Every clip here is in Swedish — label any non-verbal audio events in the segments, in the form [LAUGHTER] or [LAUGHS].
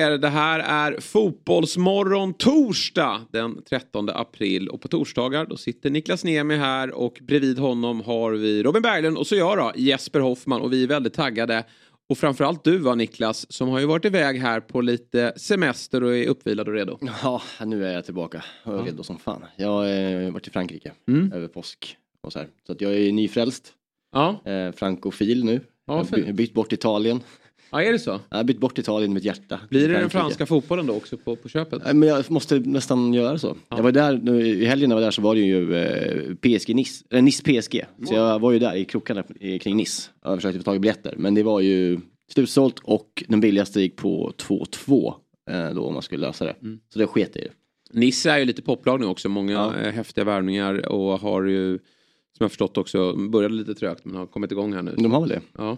Er. Det här är Fotbollsmorgon torsdag den 13 april. Och på torsdagar då sitter Niklas Niemi här och bredvid honom har vi Robin Berglund och så jag då, Jesper Hoffman. Och vi är väldigt taggade. Och framförallt du va Niklas, som har ju varit iväg här på lite semester och är uppvilad och redo. Ja, nu är jag tillbaka och är redo som fan. Jag har varit i Frankrike Mm. över påsk och så här. Så att jag är nyfrälst. Ja, Eh, frankofil nu. Ja, jag har bytt bort Italien. Ja är det så? Jag har bytt bort Italien i mitt hjärta. Blir det den franska fotbollen då också på, på köpet? Men jag måste nästan göra så. Jag var där, nu, i helgen när jag var där så var det ju eh, PSG Nice, eller Nice PSG. Så jag var ju där i krokarna kring Nice. Jag försökte få tag i biljetter. Men det var ju slutsålt och den billigaste gick på 2-2. Eh, då om man skulle lösa det. Mm. Så det sket i. Nisse är ju lite poplag nu också. Många Ja. eh, häftiga värvningar och har ju som jag förstått också började lite trögt men har kommit igång här nu. De har väl det? Ja.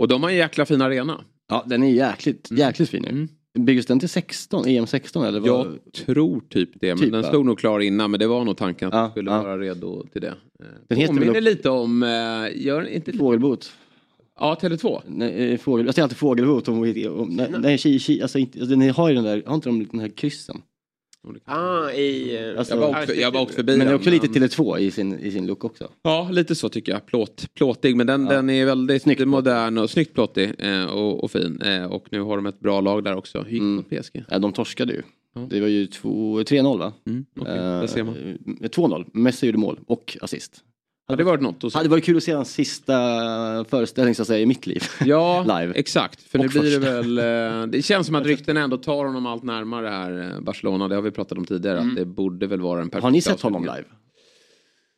Och de har en jäkla fin arena. Ja, den är jäkligt, jäkligt fin. Mm. Byggdes den till 16, EM 16 eller? Vad? Jag tror typ det. Men Typ, den ja. stod nog klar innan men det var nog tanken att Ja, den skulle ja. vara redo till det. Den heter Påminner väl lite om, eh, gör inte Fågelbot. Ja, Tele2. Nej, eh, fågel, jag säger alltid fågelbot. Om, om, nej, nej, ki, ki, alltså, inte, alltså, ni har ju den där, har inte de den här kryssen? Ah, i... eh, Alltså- Jag var, åkt, jag var åkt förbi Men det är den, också lite men- Tele2 i sin, i sin look också. Ja, lite så tycker jag. Plåt, plåtig, men den, Ja. den är väldigt Snyggt modern och snyggt plåtig eh, och, och fin. Eh, och nu har de ett bra lag där också. Hur gick Mm. PSG? Ja, de torskade ju. Ja. Det var ju två- 3-0 va? Mm, man. Eh, 2-0. Messi gjorde mål och assist. Hade det varit något att se? Hade varit kul att se hans sista föreställning så att säga i mitt liv. Ja, [LAUGHS] Live. exakt. För nu Och blir det väl... eh, Det känns som att rykten ändå tar honom allt närmare här, eh, Barcelona. Det har vi pratat om tidigare. Att det borde väl vara en perfekt Mm. Har ni sett honom live?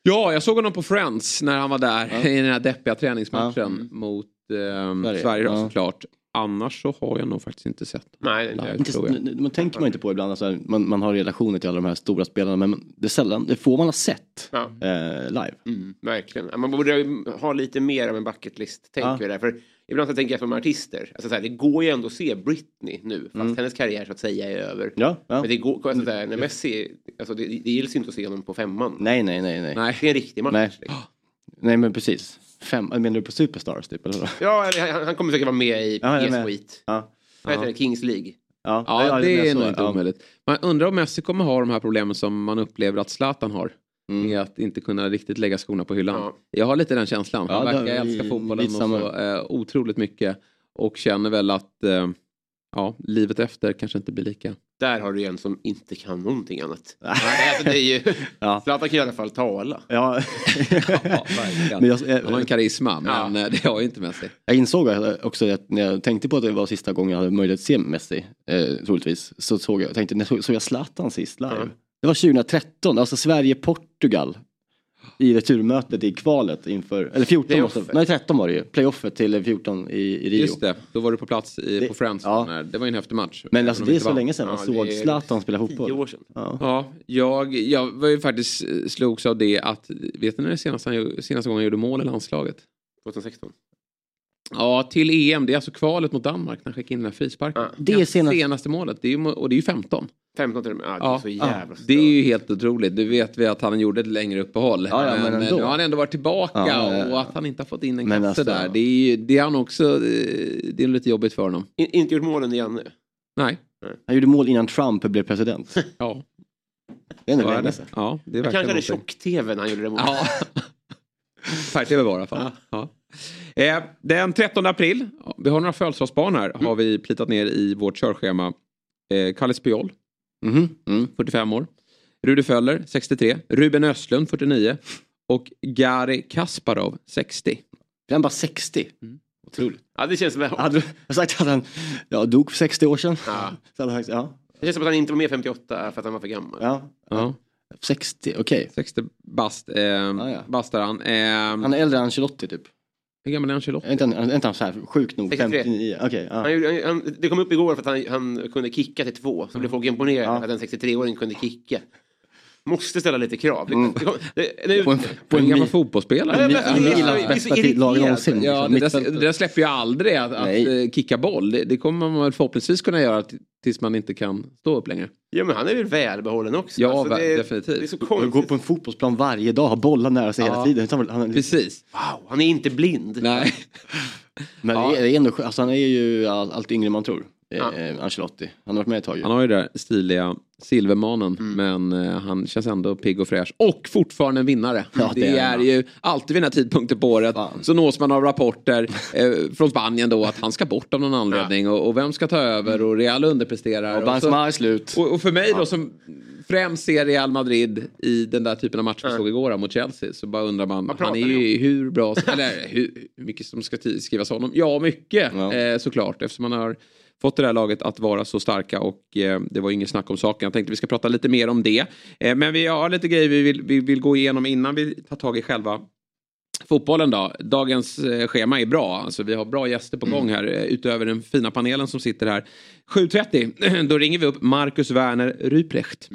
Ja, jag såg honom på Friends när han var där Ja. [LAUGHS] i den här deppiga träningsmatchen Ja. Mm. mot eh, Sverige, Sverige. då, Ja. såklart. Annars så har jag nog faktiskt inte sett Nej, live. Inte, tror jag. n- man tänker man inte på ibland, alltså, man, man har relationer till alla de här stora spelarna men det är sällan, det får man ha sett Ja. eh, live. Mm, verkligen. Man borde ha lite mer av en bucket list, tänker Ja. vi där. För ibland så tänker jag som artister, alltså så här, det går ju ändå att se Britney nu, fast hennes karriär så att säga är över. Mm. Ja, ja. Men det går, alltså, så här, när Messi, alltså det, det gills inte att se honom på femman. Nej, nej, nej, nej. Nej. Det är en riktig match. Nej. Liksom. Nej, men precis. Fem, menar du på Superstars typ? Eller? Ja, han, han kommer säkert vara med i Ja, jag är PS med. Skit. Ja. Vad heter det? Kings League. Ja, Ja, det jag är så, nog inte ja. omöjligt. Man undrar om Messi kommer ha de här problemen som man upplever att Zlatan har. Mm. Med att inte kunna riktigt lägga skorna på hyllan. Ja. Jag har lite den känslan. Han Ja, det verkar älska fotbollen och så, eh, otroligt mycket. Och känner väl att eh, ja, livet efter kanske inte blir lika. Där har du en som inte kan någonting annat. [LAUGHS] Alltså, det är ju... Ja. Zlatan kan i alla fall tala. Ja. [LAUGHS] Ja. [LAUGHS] Men jag, Han har en karisma, men Ja. det har ju inte Messi. Jag insåg också att när jag tänkte på att det var sista gången jag hade möjlighet att se Messi, eh, troligtvis, så såg jag, tänkte, när såg, såg jag Zlatan sist live? Ja. Det var 2013, alltså Sverige-Portugal. I returmötet i kvalet inför, eller 14 Playoffet. måste, nej 13 var det ju, playoffet till 14 i, i Rio. Just det, då var du på plats i, Det- på Friends. ja. När- Det var ju en häftig match. Men alltså det är så vann. länge sedan man Ja, såg Zlatan spela Tio fotboll. år sedan. Ja. Ja, jag, jag var ju faktiskt eh, slogs av det att, vet ni när det senaste, senaste gången han gjorde mål i landslaget? 2016. Ja, till EM. Det är alltså kvalet mot Danmark när han skickade in den här frisparken. Ja. Det är senast- senaste målet. Det är och det är ju 15. 15 till och med. Ja, det är Ja, så ja, jävla det är ju helt otroligt. Du vet vi att han gjorde ett längre uppehåll. Ja, ja, men eh, ändå. nu har han ändå varit tillbaka Ja, ja, ja. och att han inte har fått in en Men kasse alltså- där. Det är, ju- det är han också, eh, det är lite jobbigt för honom. In, inte gjort målen igen nu. Nej. Han gjorde mål innan Trump blev president. Ja, Det är ändå länge det. sedan. Ja, det är Han kanske hade tjock-tv när han gjorde det målet. Ja. Färg-tv var det i alla fall. Ja. Eh, den 13 april, vi har några födelsedagsbarn här, har vi plitat ner i vårt körschema. Eh, Kalle Spiol, Mhm, mm. 45 år. Rudi Föller, 63. Ruben Östlund, 49. Och Gary Kasparov, 60. Är han bara 60? Mm. Otroligt. Ja, det känns som att, Hade du sagt att han ja, dog för 60 år sedan? Ja. Så hade han ja. det känns som att han inte var med 58 för att han var för gammal. ja. Ja. 60, okej. 60 bast, eh, ja. bast är han. Eh, Han är äldre än Ancelotti typ. Hur gammal är Ancelotti? Är inte han, är inte han så här sjukt nog? 63. 59? Okej. ja. Han, han, det kom upp igår för att han, han kunde kicka till två. Så blev folk imponerade Ja. att en 63-åring kunde kicka. Måste ställa lite krav. Mm. det, det, det, På en, På gammal fotbollsspelare. Är- är bästa irriterande. någonsin. Ja, det, där, det där släpper ju aldrig att, att Nej. eh, kicka boll. Det, det kommer man väl förhoppningsvis kunna göra tills man inte kan stå upp längre. ja, men han är väl välbehållen också. Ja, Alltså, det, definitivt. Det är så Och gå konstigt. på en fotbollsplan varje dag, ha bollar nära sig Ja. hela tiden. Han, han, Precis. Wow, han är inte blind. Nej. [LAUGHS] men Ja. det är, är ändå, alltså, han är ju all, allt yngre man tror. Ja. Eh, Ancelotti. Han har varit med ett tag ju. Han har ju det där stiliga silvermanen men eh, han känns ändå pigg och fräsch. Och fortfarande en vinnare. [LAUGHS] Ja, det, det är är han. ju alltid vid den här tidpunkten på året Fan. så nås man av rapporter [LAUGHS] eh, från Spanien då att han ska bort av någon anledning och, och vem ska ta över och Real underpresterar. Och Benzema är slut. och, och för mig då som främst ser Real Madrid i den där typen av match vi såg igår då, mot Chelsea så bara undrar man, han är ju hur bra, [LAUGHS] eller hur, hur mycket som ska skrivas om honom? Ja, mycket Ja. Eh, såklart eftersom man har fått det här laget att vara så starka och eh, det var inget snack om saken. Jag tänkte vi ska prata lite mer om det. Eh, men vi har lite grejer vi vill, vi vill gå igenom innan vi tar tag i själva fotbollen då. Dagens eh, schema är bra. Alltså, vi har bra gäster på gång här eh, utöver den fina panelen som sitter här. 7.30 [CLEARS THROAT] då ringer vi upp Marcus Werner Ryprecht.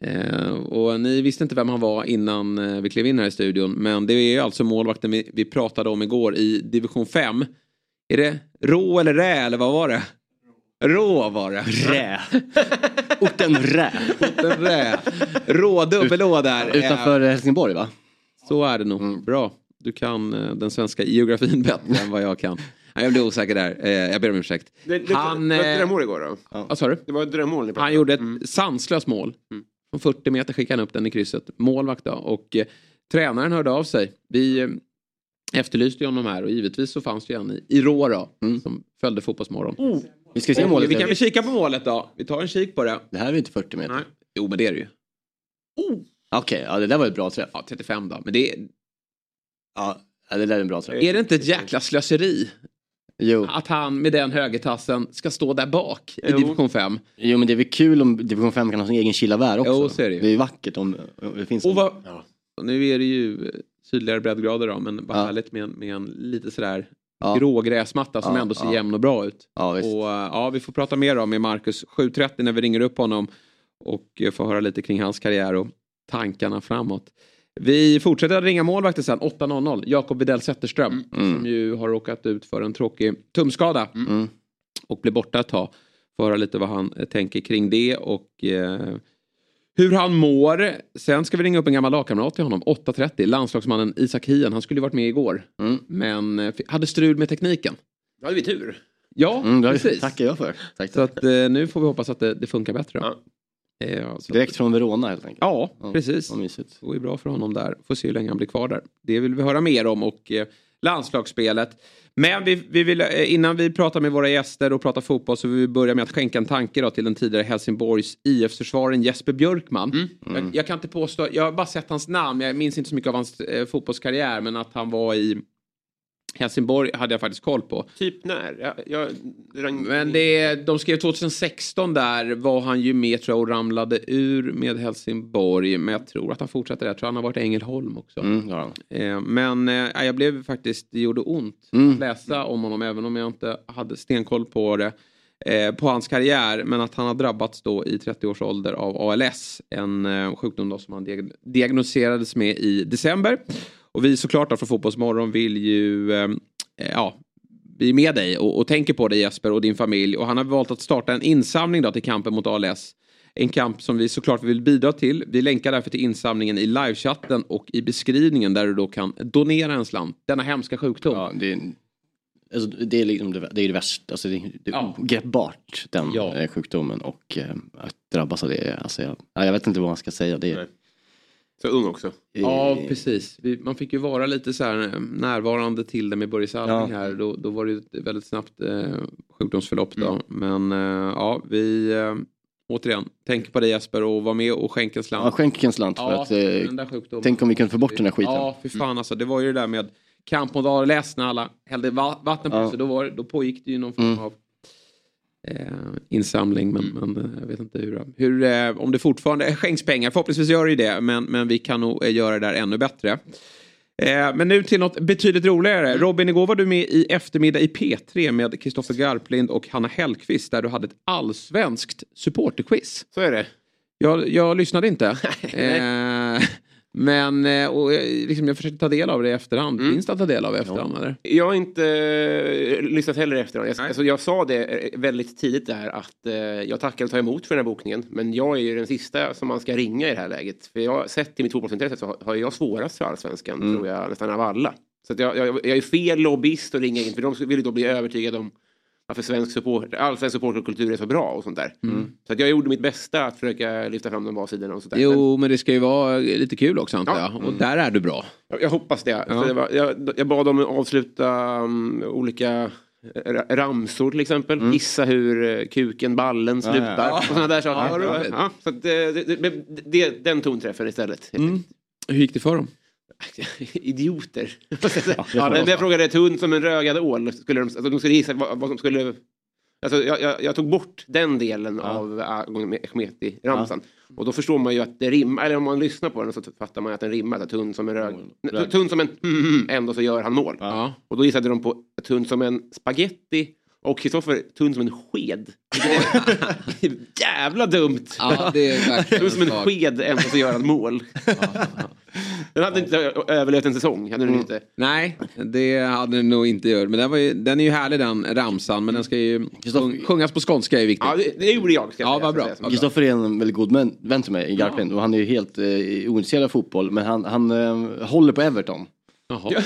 Eh, och ni visste inte vem han var innan eh, vi klev in här i studion. Men det är alltså målvakten vi, vi pratade om igår i division 5. Är det rå eller rä eller vad var det? Rå var det. Rä. [LAUGHS] Orten Rä. Den rä. Rå dubbel Å där. Utanför Helsingborg va? Så är det nog. Bra. Du kan eh, den svenska geografin bättre än vad jag kan. [LAUGHS] Jag blev osäker där. Eh, jag ber om ursäkt. Det, det, Han, det var ett eh, drömmål igår då. Vad sa du? Det var ett drömmål Han gjorde ett Mm. sanslöst mål. Mm. Från 40 meter skickade han upp den i krysset. Målvakt då. Och eh, tränaren hörde av sig. Vi efterlyste ju honom här och givetvis så fanns det ju en i, i Rå. Mm. Som följde Fotbollsmorgon. Vi ska se Och målet. vi kan väl kika på målet då. Vi tar en kik på det. Det här är ju inte 40 meter. Nej. Jo men det är det ju. Okej, ja det där var ett bra träff. Ja 35 då. Men det är, Ja, det där är en bra träff. är det inte ett jäkla slöseri? Jo. Att han med den högertassen ska stå där bak i Jo. division 5. jo, men det är väl kul om division 5 kan ha sin egen Killavär också. Jo, så är det ju. det är ju vackert om om det finns Och en- vad, Ja. Nu är det ju eh, sydligare breddgrader då, men bara Ja. härligt med, en- med en lite sådär Ja. grå gräsmatta som Ja, ändå ser ja. jämn och bra ut. Ja. Och eh, ja, vi får prata mer om med Marcus 7.30 när vi ringer upp honom och eh, får höra lite kring hans karriär och tankarna framåt. Vi fortsätter att ringa målvakter sen, 8.00. Jakob Widell Zetterström som ju har råkat ut för en tråkig tumskada Mm. och blir borta ett tag. Får höra lite vad han eh, tänker kring det och eh, hur han mår. Sen ska vi ringa upp en gammal lagkamrat till honom, 8.30. Landslagsmannen Isak Hien. Han skulle ju varit med igår. Mm. Men eh, hade strul med tekniken. Då hade vi tur. Ja, Mm, precis. tackar jag för. Tack, Så att eh, nu får vi hoppas att det, det funkar bättre. Ja. Eh, så Direkt att, från Verona helt enkelt. ja, Ja, precis. Det går ju bra för honom där. Får se hur länge han blir kvar där. Det vill vi höra mer om och eh, landslagsspelet. Men vi, vi vill, eh, innan vi pratar med våra gäster och pratar fotboll så vill vi börja med att skänka en tanke då till den tidigare Helsingborgs IF-försvararen Jesper Björkman. Jag, jag kan inte påstå, jag har bara sett hans namn, jag minns inte så mycket av hans eh, fotbollskarriär men att han var i Helsingborg hade jag faktiskt koll på. Typ när? Jag, jag. Men det, de skrev 2016 där var han ju med tror jag och ramlade ur med Helsingborg. Men jag tror att han fortsätter där. Jag tror han har varit i Ängelholm också. Mm, ja. Eh, men eh, jag blev faktiskt, det gjorde ont Mm. att läsa om honom även om jag inte hade stenkoll på det. Eh, på hans karriär men att han har drabbats då i 30 års ålder av ALS. En sjukdom då som han diag- diagnostiserades med i december. Och vi såklart från Fotbollsmorgon vill ju eh, eh, ja, vi är med dig och, och tänker på dig Jesper och din familj. Och han har valt att starta en insamling då till kampen mot ALS. En kamp som vi såklart vill bidra till. Vi länkar därför till insamlingen i livechatten och i beskrivningen där du då kan donera en slant. Denna hemska sjukdom. Ja, det, är, alltså, det, är liksom det, det är det värsta, alltså, det, det är Ja. den Ja. eh, sjukdomen och eh, att drabbas av det. Alltså, jag, ja, jag vet inte vad man ska säga. Det, Nej. Så ung också. Ja, precis. Vi, man fick ju vara lite så här eh, närvarande till det med Börje Salming Ja. här. Då, då var det ju ett väldigt snabbt eh, sjukdomsförlopp då. Mm. Men eh, ja, vi eh, återigen tänker på dig Jesper och var med och skänk en slant. Ja, skänk en slant för Ja, att, eh, den där sjukdomen. tänk om vi kunde få bort den här skiten. Ja, fy fan alltså. Det var ju det där med kamp mot ALS när alla hällde va- vatten på Ja. sig. Då, var, då pågick det ju någon form Mm. av insamling. Men, men eh, jag vet inte hur, hur eh, om det fortfarande skänks pengar. Förhoppningsvis gör det det. Men, men vi kan nog eh, göra det där ännu bättre. Eh, men nu till något betydligt roligare. Robin, igår var du med i Eftermiddag i P3 med Kristoffer Garplind och Hanna Hellqvist där du hade ett allsvenskt supporterquiz. Så är det. Jag, jag lyssnade inte. [LAUGHS] eh, men eh, och, eh, liksom, jag försökte ta del av det i efterhand. Mm. Finns det att ta del av i efterhand? Eller? Jag har inte eh, lyssnat heller i efterhand. Jag, alltså, jag sa det väldigt tidigt där att eh, jag tackar och tar emot för den här bokningen. Men jag är ju den sista som man ska ringa i det här läget. För jag har sett till mitt fotbollsintresse så har- har jag svårast för allsvenskan Mm. tror jag nästan av alla. Så jag, jag, jag är fel lobbyist att ringa in för de vill ju då bli övertygade om varför svensk support, allsvensk supporterkultur är så bra och sånt där. Så att jag gjorde mitt bästa att försöka lyfta fram de bra sidorna och sånt där. Jo, men det ska ju vara lite kul också antar Ja. jag. Och där är du bra. jag, jag hoppas det. Ja. Det var, jag, jag bad dem avsluta um, olika ra- ramsor till exempel. Gissa hur eh, kuken, ballen slutar. ja. Och sådana där saker. Ja. Ja, så att, eh, det, det, det, det, den tonträffen istället. Mm. Hur gick det för dem? [LAUGHS] Idioter. ja, det jag frågade tunn som en rögad ål. Skulle de, alltså, de skulle gissa vad, vad som skulle... Alltså, jag, jag, jag tog bort den delen av Ahmeti-ramsan. Och då förstår man ju att det rimmar, eller om man lyssnar på den så fattar man att den rimmar. Tunn som en rög... Tunn som en ändå så gör han mål. Ja. Och då gissade de på tunn som en spaghetti och Kristoffer tunn som en sked. Jävla dumt! Ja, det är verkligen Tunn som en sked ändå så gör han mål. Den hade inte överlevt en säsong. Hade den inte. Nej, det hade den nog inte gjort. Men den, var ju, den är ju härlig den ramsan. Men den ska ju sjung, sjungas på skånska är viktigt. Ja, det, det gjorde jag. Ska jag Ja, vad bra. att. Kristoffer är en väldigt god vän, till mig i Garplind och han är ju helt eh, ointresserad av fotboll men han, han eh, håller på Everton. Jaha. [LAUGHS]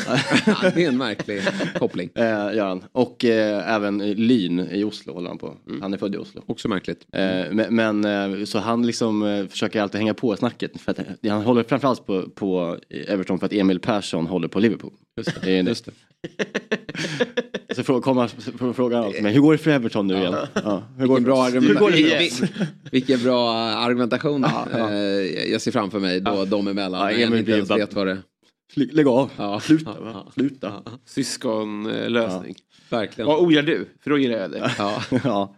Ja, det är en märklig koppling. Eh, gör han. Och eh, även Lyn i Oslo håller han på. Han är född i Oslo. Också märkligt. Eh, men men eh, så han liksom eh, försöker alltid hänga på snacket. För att, eh, han håller framförallt på, på Everton för att Emil Persson håller på Liverpool. Just Det det. Just det. [LAUGHS] Så han- frågar han alltid mig, hur går det för Everton nu igen? Ja. Hur går Vilken bra, det? Hur går det argument, igen? vil- vilken bra argumentation Ja, ja. jag ser framför mig då de emellan. Ja, Emil blir vet vad det Lägg av, Ja. sluta. Ja, ja. sluta. Syskonlösning. Verkligen. Vad ogillar du? För då gillar jag det. Ja. [LAUGHS] Ja.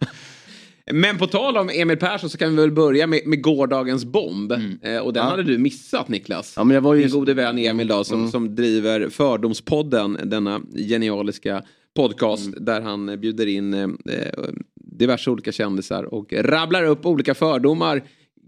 Men på tal om Emil Persson så kan vi väl börja med, med gårdagens bomb. Eh, och den Ja. hade du missat Niklas. ja, men jag var ju... Min gode vän Emil då, som, som driver Fördomspodden, denna genialiska podcast där han bjuder in eh, diverse olika kändisar och rabblar upp olika fördomar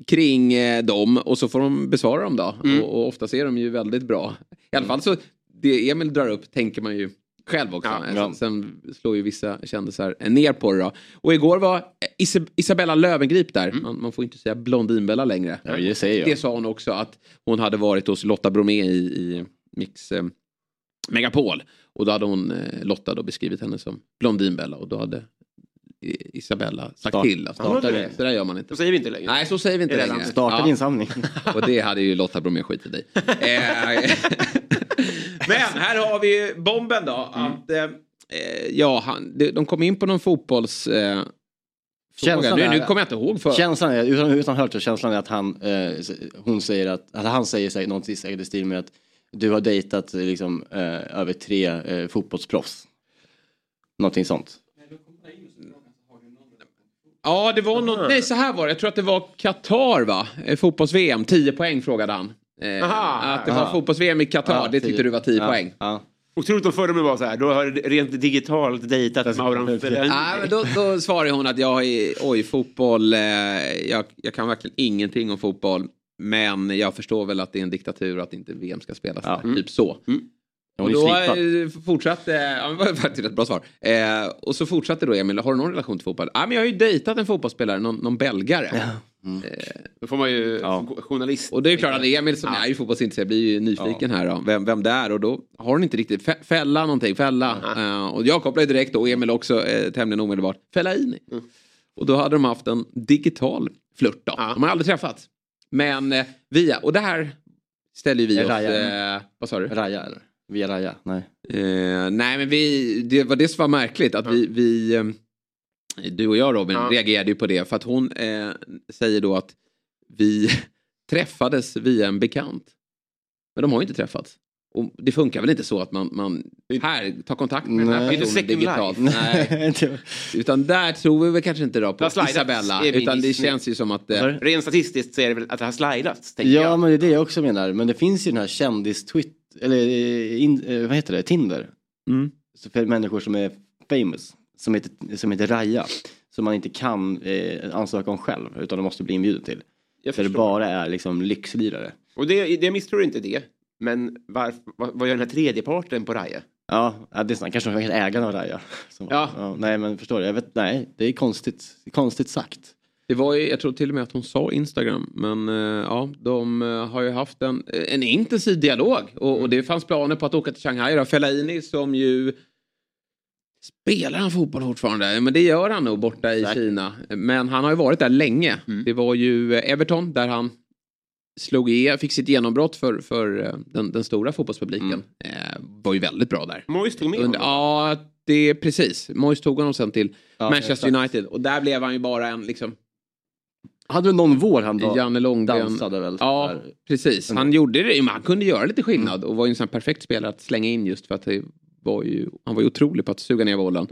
kring eh, dem och så får de besvara dem då. Och, och ofta är de ju väldigt bra. I alla fall så, det Emil drar upp tänker man ju själv också. Ja, ja. Sen, sen slår ju vissa kändisar ner på det då. Och igår var Isab- Isabella Löwengrip där. Man, man får inte säga Blondinbella längre. Ja, det säger jag. Det sa hon också att hon hade varit hos Lotta Bromé i, i Mix eh, Megapol. Och då hade hon, eh, Lotta då beskrivit henne som Blondinbella och då hade Isabella sagt Start- till. Att starta det. Så där gör man inte. Så säger vi inte längre. Nej, så säger vi inte längre. Starta Ja, din samling. [LAUGHS] Och det hade ju Lotta Bromé skitit i. [LAUGHS] Eh, [LAUGHS] Men här har vi bomben då. Att, eh, eh, ja, han, de de kom in på någon fotbolls... Eh. Känslan Nu, är- nu kommer jag inte ihåg för. Känslan är, utan, utan hört så känslan är att han, eh, hon säger att, eller han säger säkert i stil med att du har dejtat liksom, eh, över tre eh, fotbollsproffs. Någonting sånt. Ja, det var något, nej så här var det. Jag tror att det var Qatar va? Eh, Fotbolls-VM, 10 poäng frågade han. Eh, Aha, att det var fotbolls-VM i Qatar, Ja, det tyckte du var 10 Ja, poäng. Ja. Otroligt om fördomen var så här. Då har rent digitalt dejtat Mauran Fellaini. Nej, men då, då svarade hon att jag är, oj fotboll, eh, jag, jag kan verkligen ingenting om fotboll. Men jag förstår väl att det är en diktatur och att inte VM ska spelas Ja. där. Typ så. Hon Och då eh, fortsatte, ja, det var faktiskt ett bra svar. Eh, och så fortsatte då Emil, har du någon relation till fotboll? Ja, men jag har ju dejtat en fotbollsspelare, någon, någon belgare. Då får man ju Ja. journalist. Och det är klart att Emil som är ju fotbollsintresserad blir ju nyfiken här då, vem, vem det är och då har hon inte riktigt fä- fälla någonting, fälla. Eh, och jag kopplar ju direkt då, och Emil också eh, tämligen omedelbart, fälla in. Och då hade de haft en digital flört då. Ja. De har aldrig träffats. Men eh, via, och det här ställer ju vi oss, Raja. eh, vad sa du? Raja eller? Via Raja? Nej. Eh, nej men vi, det var det som var märkligt att vi, vi eh, du och jag Robin Ja. reagerade ju på det för att hon eh, säger då att vi [LAUGHS] träffades via en bekant. Men de har ju inte träffats. Och det funkar väl inte så att man, man här tar kontakt med den här Nej. personen digitalt. Nej, [LAUGHS] utan där tror vi väl kanske inte då på Isabella. Utan det känns ju som att... Eh? Rent statistiskt så är det väl att det har slidats. Ja jag. men det är det jag också menar. Men det finns ju den här kändis eller eh, in, eh, vad heter det, Tinder. Mm. Så för människor som är famous, som heter, som heter Raja. Som man inte kan eh, ansöka om själv utan de måste bli inbjuden till. Jag För det bara är liksom lyxlirare. Och det, det misstror inte det. Men varför, vad, vad gör den här tredje parten på Raja? Ja, ja, det är sant. kanske ägarna av Raja. Som, Ja. Nej men förstår du, jag vet, nej det är konstigt, det är konstigt sagt. Det var ju, jag tror till och med att hon sa Instagram. Men eh, ja, de eh, har ju haft en, en intensiv dialog. Och, och det fanns planer på att åka till Shanghai. Då. Fellaini som ju... Spelar han fotboll fortfarande? Men det gör han nog borta i Säkert. Kina. Men han har ju varit där länge. Det var ju eh, Everton där han slog i, fick sitt genombrott för, för den, den stora fotbollspubliken. Eh, var ju väldigt bra där. Moyes tog med Under, honom. ja, det är precis. Moyes tog honom sen till Ja, Manchester exakt. United. Och där blev han ju bara en liksom... Hade du någon vår han da- Janne Långben. dansade väl? Ja, där? precis. Han gjorde det, han kunde göra lite skillnad och var ju en sån perfekt spelare att slänga in just för att det var ju, han var ju otrolig på att suga ner bollen.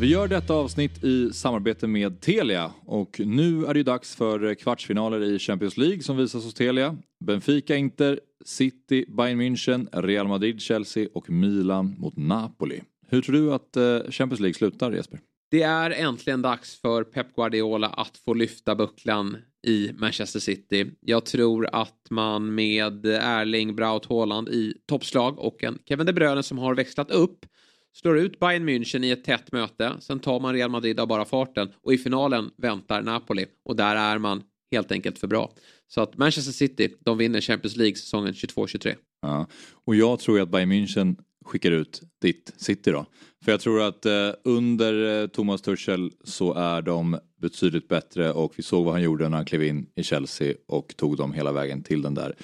Vi gör detta avsnitt i samarbete med Telia och nu är det ju dags för kvartsfinaler i Champions League som visas hos Telia. Benfica, Inter, City, Bayern München, Real Madrid, Chelsea och Milan mot Napoli. Hur tror du att eh, Champions League slutar Jesper? Det är äntligen dags för Pep Guardiola att få lyfta bucklan i Manchester City. Jag tror att man med Erling Braut Haaland i toppslag och en Kevin De Bruyne som har växlat upp slår ut Bayern München i ett tätt möte. Sen tar man Real Madrid av bara farten och i finalen väntar Napoli och där är man helt enkelt för bra. Så att Manchester City, de vinner Champions League säsongen 22-23. Ja. Och jag tror ju att Bayern München skickar ut ditt City då. För jag tror att eh, under eh, Thomas Tuchel så är de betydligt bättre och vi såg vad han gjorde när han klev in i Chelsea och tog dem hela vägen till den där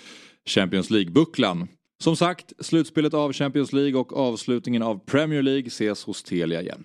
Champions League-bucklan. Som sagt, slutspelet av Champions League och avslutningen av Premier League ses hos Telia igen.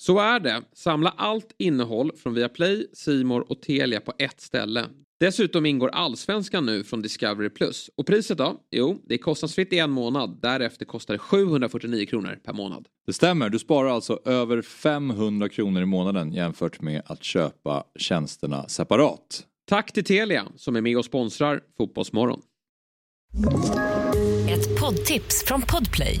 Så är det. Samla allt innehåll från Viaplay, Simor och Telia på ett ställe. Dessutom ingår Allsvenskan nu från Discovery+. Och priset då? Jo, det är kostnadsfritt i en månad. Därefter kostar det 749 kronor per månad. Det stämmer, du sparar alltså över 500 kronor i månaden jämfört med att köpa tjänsterna separat. Tack till Telia som är med och sponsrar Fotbollsmorgon. Ett poddtips från Podplay.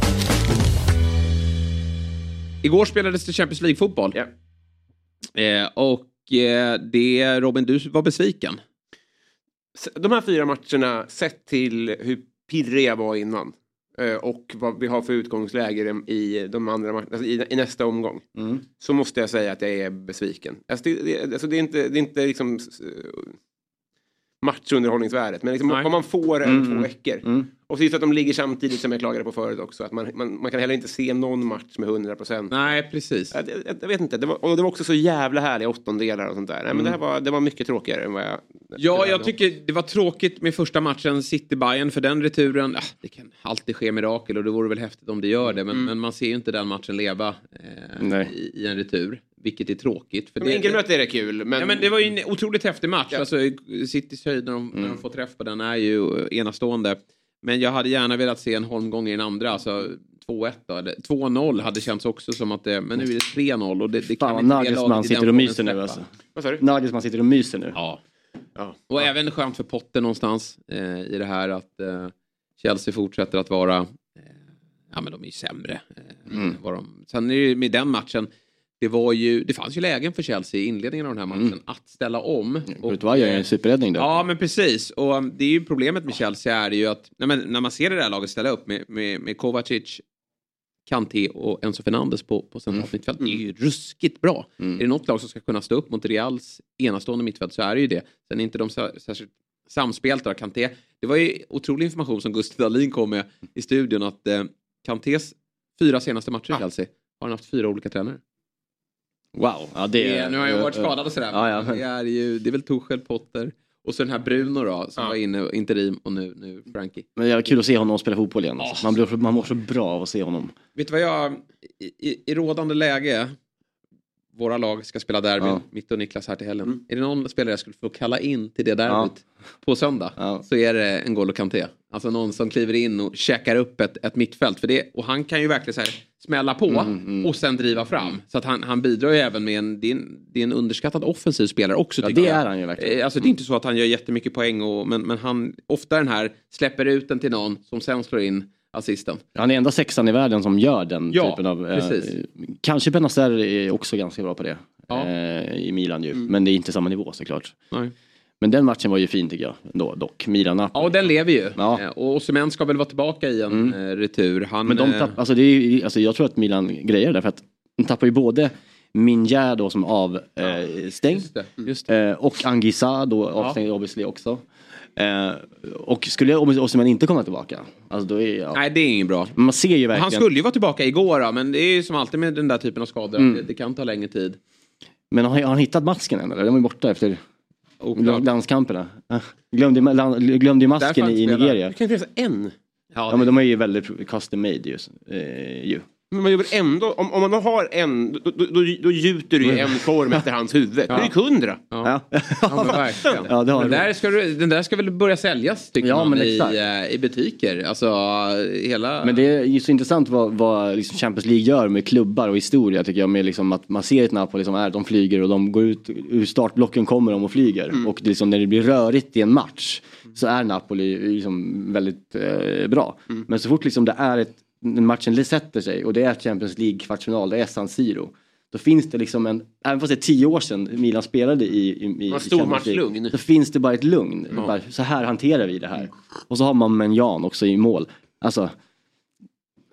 Igår spelades det Champions League-fotboll. Ja. Eh, och eh, det, Robin, du var besviken. De här fyra matcherna, sett till hur pirrig jag var innan eh, och vad vi har för utgångsläge i, de andra matcherna, alltså i, i nästa omgång, så måste jag säga att jag är besviken. Alltså det, det, alltså det är inte, det är inte liksom s- matchunderhållningsvärdet, men liksom Nej. vad man får över två veckor. Mm. Och så just att de ligger samtidigt som jag klagade på förut också, att man, man, man kan heller inte se någon match med 100 procent. Nej, precis. Jag, jag, jag vet inte, det var, och det var också så jävla härliga åttondelar och sånt där. Nej, men det här var, det var mycket tråkigare än vad jag... Ja, jag tycker det var tråkigt med första matchen city bayern för den returen, ah, det kan alltid ske mirakel och det vore väl häftigt om det gör det, men, men man ser ju inte den matchen leva eh, i, i en retur, vilket är tråkigt. För Men det, är det kul, men... Ja, men det var ju en otroligt häftig match. Ja. Alltså, Citys höjd när de, när de får träff på den är ju enastående. Men jag hade gärna velat se en holmgång i den andra. Alltså 2-1 då. eller 2-0 hade känts också som att det... Men nu är det 3-0 och det, det Fan vad inte Nagelsmann i sitter och myser nu alltså. Vad sa du? Nagelsmann sitter och myser nu. Ja. Ja. Och även skönt för Potter någonstans eh, i det här att eh, Chelsea fortsätter att vara... Eh, ja men de är ju sämre. Eh, Mm. vad de, sen är det ju med den matchen. Det, var ju, det fanns ju lägen för Chelsea i inledningen av den här matchen att ställa om. Courtois gör ju en superräddning där. Ja, men precis. Och um, det är ju problemet med Chelsea är ju att nej, när man ser det där laget ställa upp med, med, med Kovacic, Kanté och Enzo Fernandes på, på centralt mittfält. Det är ju ruskigt bra. Är det något lag som ska kunna stå upp mot Reals enastående mittfält så är det ju det. Sen är inte de särskilt samspelta Kanté. Det var ju otrolig information som Gustav Dahlin kom med i studion att eh, Kantés fyra senaste matcher i Chelsea har han haft fyra olika tränare. Wow. Ja, det är, nu har jag varit skadad och sådär. Ja, ja, Det, är ju, det är väl Tuchel, Potter och så den här Bruno då som var inne interim och nu, nu Frankie. Men det är kul att se honom spela fotboll igen. Alltså. Man, blir, man mår så bra av att se honom. Vet du vad jag, i, i, i rådande läge, våra lag ska spela derby, Ja. mitt och Niklas här till helgen. Är det någon spelare jag skulle få kalla in till det derbyt på söndag så är det en N'Golo Kanté. Alltså någon som kliver in och käkar upp ett, ett mittfält. För det, och han kan ju verkligen så här, smälla på Mm, och sen driva fram. Så att han, han bidrar ju även med en, det är en, det är en underskattad offensiv spelare också. Ja, det jag. är han ju verkligen. Eh, Alltså det är inte så att han gör jättemycket poäng och, men, men han ofta den här släpper ut den till någon som sen slår in assisten. Han är enda sexan i världen som gör den Ja, typen av... Eh, kanske Benazer är också ganska bra på det. Eh, I Milan ju. Men det är inte samma nivå såklart. Nej. Men den matchen var ju fin tycker jag. Ändå, dock. Milan-Napoli. Ja, och den lever ju. Ja. Eh, Och Osimhen ska väl vara tillbaka i en eh, retur. Han, Men de eh, tapp, alltså det är, ju- alltså jag tror att Milan grejer det för att de tappar ju både Minja då som avstängd just eh, och Angisa då avstängd obviously också. Eh, och skulle Osimhen inte komma tillbaka, alltså då är ja. Nej, det är inget bra. Man ser ju verkligen. Han skulle ju vara tillbaka igår då, men det är ju som alltid med den där typen av skador. Mm. Det, det kan ta längre tid. Men har, har han hittat masken än eller? De är borta efter Oklart. landskamperna. Glömde, land, glömde masken i. Nigeria. Det kan ju finnas en. Ja men de är ju väldigt custom made ju. Eh, ju. Men man gör ändå, om, om man då har en, då, då, då, då gjuter du ju en form efter hans huvud. Är det ju hundra. Ja. Ja, men [LAUGHS] verkligen. Ja, det har den, där ska du, den där ska väl börja säljas tycker Ja, man i, eh, i butiker. Alltså hela... Men det är ju så intressant vad, vad liksom Champions League gör med klubbar och historia tycker jag. Med liksom att man ser ett Napoli som är, de flyger och de går ut ur startblocken kommer de och flyger. Och det är liksom, när det blir rörigt i en match så är Napoli liksom väldigt eh, bra. Men så fort liksom det är ett, när matchen sätter sig och det är Champions League kvartsfinal, det är San Siro. Då finns det liksom en, även fast det är tio år sedan Milan spelade i, i, i Ja, stor Champions League, matchlugn. Så finns det bara ett lugn. Bara, så här hanterar vi det här. Och så har man Menjan också i mål. Alltså,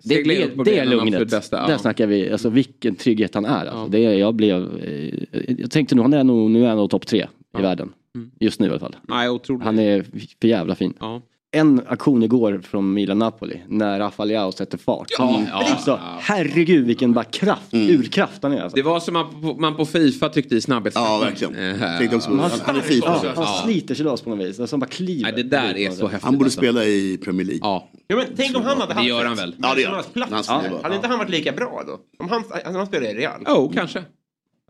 det, det, det är lugnet. bästa, ja. Där snackar vi, alltså vilken trygghet han är. Alltså, det, jag blev, eh, jag tänkte nog, han är nog, nu är han nog topp tre i världen. Just nu i alla fall. Nej. Han är för jävla fin. Ja. En aktion igår från Milan-Napoli när Rafa Leao sätter fart. Ja, Mm. ja, alltså, ja. Herregud vilken bara kraft, urkraft han är. Alltså. Det var som man på, man på Fifa tyckte i snabbhetsmatchen. Ja, verkligen. Tänkte också. Han, han är fin. Ja, han sliter sig loss på något vis. Alltså, han bara kliver. Nej, det där är så häftigt. Han borde alltså. spela i Premier League. Ja, Ja, men tänk om han hade haft det gör han väl. Ja, det gör han. plats. Vara- Hade inte han varit lika bra då? Om han, alltså, han spelar i Real. Oh, kanske.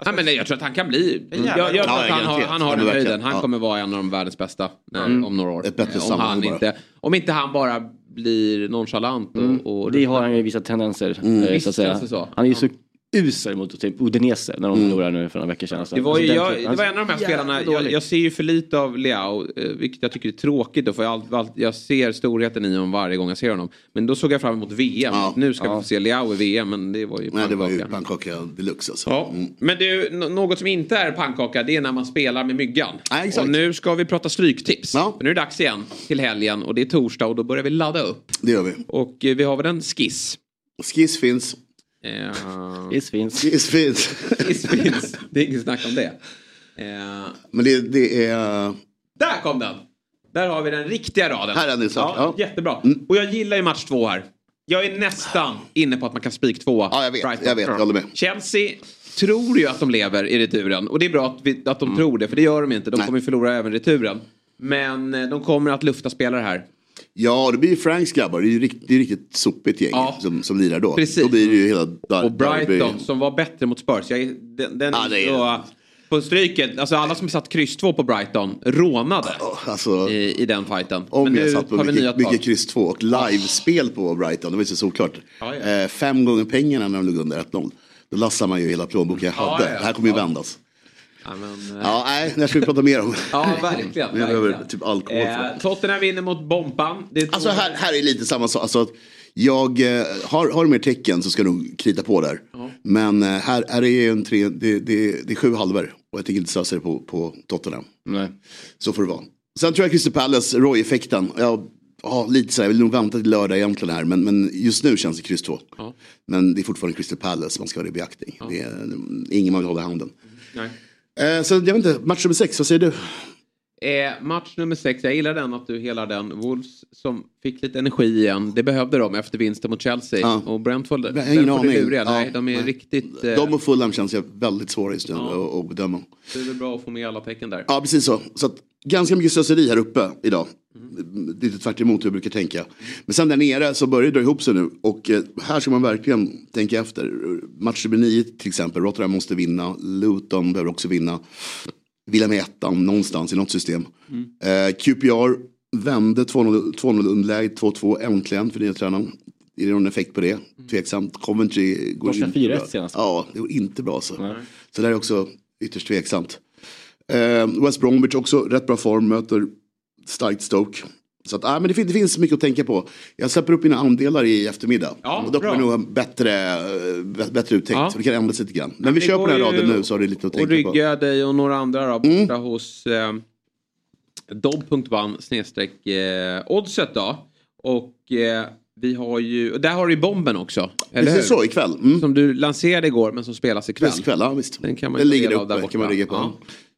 Nej, men nej, jag tror att han kan bli... Jag, jag tror Ja, att han har, han har den höjden. Han Ja. kommer vara en av de världens bästa när, om några år. Ett bättre Eh, om, han bara. inte, om inte han bara blir nonchalant och... och Det har han ju visat tendenser. eh, Mm. Visst så att säga. Han är ju så usel mot typ Udinese när de förlorade nu för några veckor sedan. Alltså. Det var, ju, Den jag, det var en av de här Jävla spelarna, jag, jag ser ju för lite av Leao, eh, vilket jag tycker är tråkigt då, för jag, allt, allt, jag ser storheten i honom varje gång jag ser honom. Men då såg jag fram emot VM, Ja. nu ska vi få se Leao i VM, men det var ju Nej, det var ju pannkaka. pannkaka deluxe alltså. Ja. Men du, något som inte är pannkaka det är när man spelar med myggan. Ja, exakt. och nu ska vi prata stryktips. Ja. Nu är det dags igen till helgen och det är torsdag och då börjar vi ladda upp. Det gör vi. Och eh, vi har väl en skiss. Skiss finns. Eh, Skiss finns. Skiss finns. skiss finns, det är inget snack om det. Eh, Men det, det är... Där kom den! Där har vi den riktiga raden. Här är den Ja, ja. Jättebra. Och jag gillar ju match två här. Jag är nästan inne på att man kan spik tvåa. Ja, jag vet. Brighton. Jag vet. Jag håller med. Chelsea tror ju att de lever i returen. Och det är bra att, vi, att de tror det, för det gör de inte. De Nej. kommer ju förlora även returen. Men eh, de kommer att lufta spelare här. Ja, det blir ju Franks grabbar. Det är ju rikt, det är riktigt sopigt gäng Ja. som, som lirar då. Precis. Då blir det ju hela Och Brighton derby. som var bättre mot Spurs. Jag, den den det är- så, på stryket, alltså alla som satt kryss två på Brighton rånade Alltså, i, i den fighten. om Men jag satt på mycket, mycket kryss 2 och livespel på Brighton, det var ju så såklart. Ja, ja. Eh, fem gånger pengarna när de låg under 1-0. Då lassar man ju hela plånboken jag Ja, hade. ja, ja. Det här kommer ju vändas. Ja, men, eh, Ja, nej, här ska vi prata mer om. ja verkligen. Jag behöver typ alkohol. Eh, Tottenham vinner mot Bompan. Det är två- Alltså här, här är lite samma sak. Alltså, jag eh, har, har du mer tecken så ska du krita på där. Men eh, här, här är en tre, det, det, det är sju halvor. Och jag tänker inte slösa det på, på Tottenham. Nej. Så får det vara. Sen tror jag Crystal Palace, Roy-effekten. Jag Ja, lite så här. Jag vill nog vänta till lördag egentligen här. Men, men just nu känns det kryss 2. Ja. Men det är fortfarande Crystal Palace man ska ha det i beaktning. Det är ingen man vill hålla i handen. Nej. Eh, så jag vet inte, match nummer sex, vad säger du? Eh, match nummer sex, jag gillar den att du hela den. Wolves som fick lite energi igen. Det behövde de efter vinsten mot Chelsea. Ja. Och Brentford, Jag ingen Brentford är aning. luriga. Ja, Nej, de är nej. riktigt... Eh, De och Fulham känns ju väldigt svåra just nu Ja. att, bedöma. Det är väl bra att få med alla tecken där. Ja, precis så. så att, ganska mycket slöseri här uppe idag. Lite tvärt emot hur jag brukar tänka. Men sen där nere så börjar det dra ihop sig nu. Och eh, här ska man verkligen tänka efter. Match nummer nio till exempel. Rotterdam måste vinna. Luton behöver också vinna. Villa med ettan någonstans i något system. Eh, QPR vände 2-0 2-0 underläge 2-2 äntligen för nya tränaren. Är det någon effekt på det? Tveksamt. Coventry går Torskade inte 4-1 bra. senast. Ja, det går inte bra så. Så det är också ytterst tveksamt. Eh, West Bromwich också rätt bra form, möter starkt Stoke. Så att, ah, men det, fin- det finns mycket att tänka på. Jag släpper upp mina andelar i eftermiddag. Ja, och då kommer vi nog ha bättre, eh, bä- bättre uttänkt. Ja. Så det kan ändras lite grann. Men vi det kör på den här raden nu så har du lite att Och tänka på. rygga dig och några andra då, borta hos eh, dobb.ban snedstreck eh, oddset då. Och eh, vi har ju, och där har du ju bomben också. Eller hur? Precis så, ikväll. Mm. Som du lanserade igår men som spelas ikväll. Precis, ikväll, ja visst. Den kan man Den ligger uppe, där borta. kan man ligga på. Ja.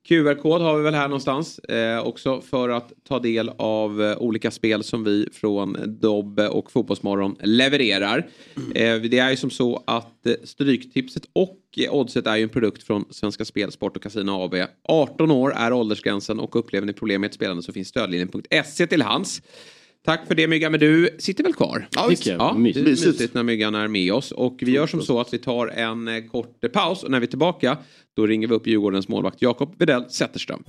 QR-kod har vi väl här någonstans eh, också för att ta del av eh, olika spel som vi från Dobbe och Fotbollsmorgon levererar. Eh, det är ju som så att eh, Stryktipset och eh, Oddset är ju en produkt från Svenska Spel, Sport och Casino AB. 18 år är åldersgränsen och upplever ni problem med ett spelande så finns stödlinjen.se till hands. Tack för det Myggan, men du sitter väl kvar? Ja, visst. Ja, det är Mysigt. mysigt när Myggan är med oss. Och vi gör som så att vi tar en eh, kort paus och när vi är tillbaka då ringer vi upp Djurgårdens målvakt Jakob Widell Zetterström.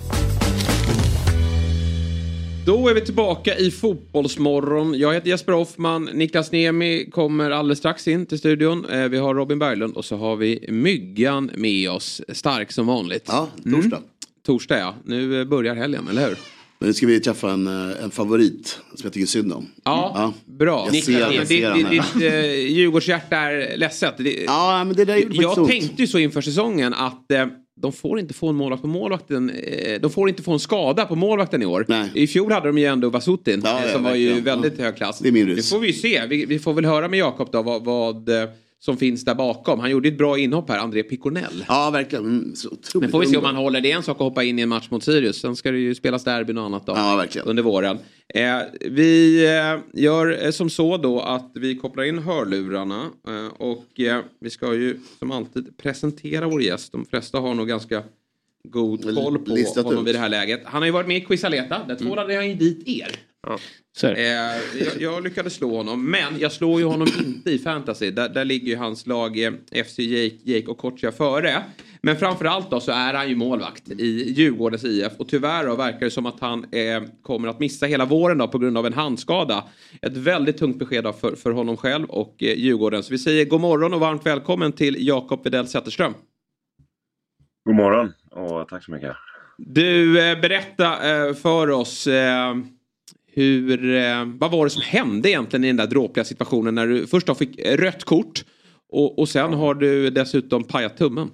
Då är vi tillbaka i Fotbollsmorgon. Jag heter Jesper Hoffman. Niklas Niemi kommer alldeles strax in till studion. Eh, Vi har Robin Berglund och så har vi Myggan med oss. Stark som vanligt. Ja, torsdag. Torsdag ja. Nu eh, börjar helgen, eller hur? Men nu ska vi träffa en, eh, en favorit som jag tycker synd om. Ja, bra. Jag ser- jag ser ditt, ditt, här. ditt eh, Djurgårdshjärta är ledset. Det, Ja, men det där gjorde Jag tänkte ju så inför säsongen att eh, de får inte få en målvakt på målvakten. Eh, de får inte få en skada på målvakten i år. Nej. I fjol hade de ju ändå Vasutin Ja, ja, som var ju väldigt hög klass. Det risk. får vi ju se. Vi, vi får väl höra med Jakob då vad, vad eh, som finns där bakom. Han gjorde ett bra inhopp här, André Piconell. Ja, verkligen. Mm, Men får vi se om han håller. Det är en sak att hoppa in i en match mot Sirius. Sen ska det ju spelas derbyn och annat då. Ja. Under våren. Eh, vi eh, gör eh, som så då att vi kopplar in hörlurarna. Eh, och eh, vi ska ju som alltid presentera vår gäst. De flesta har nog ganska god koll på Listat honom ut. vid det här läget. Han har ju varit med i Quizaleta. Där tvålade jag in dit er. Det. Eh, jag, jag lyckades slå honom, men jag slår ju honom inte i fantasy. Där, där ligger ju hans lag eh, FC Jake, Jake och Kocha före. Men framförallt då så är han ju målvakt i Djurgårdens IF. Och tyvärr då verkar det som att han eh, kommer att missa hela våren då på grund av en handskada. Ett väldigt tungt besked då för, för honom själv och eh, Djurgården. Så vi säger god morgon och varmt välkommen till Jakob Widell Zetterström. God morgon och tack så mycket. Du, eh, berätta eh, för oss. Hur, eh, vad var det som hände egentligen i den där dråpliga situationen när du först då fick rött kort och, och sen har du dessutom pajat tummen?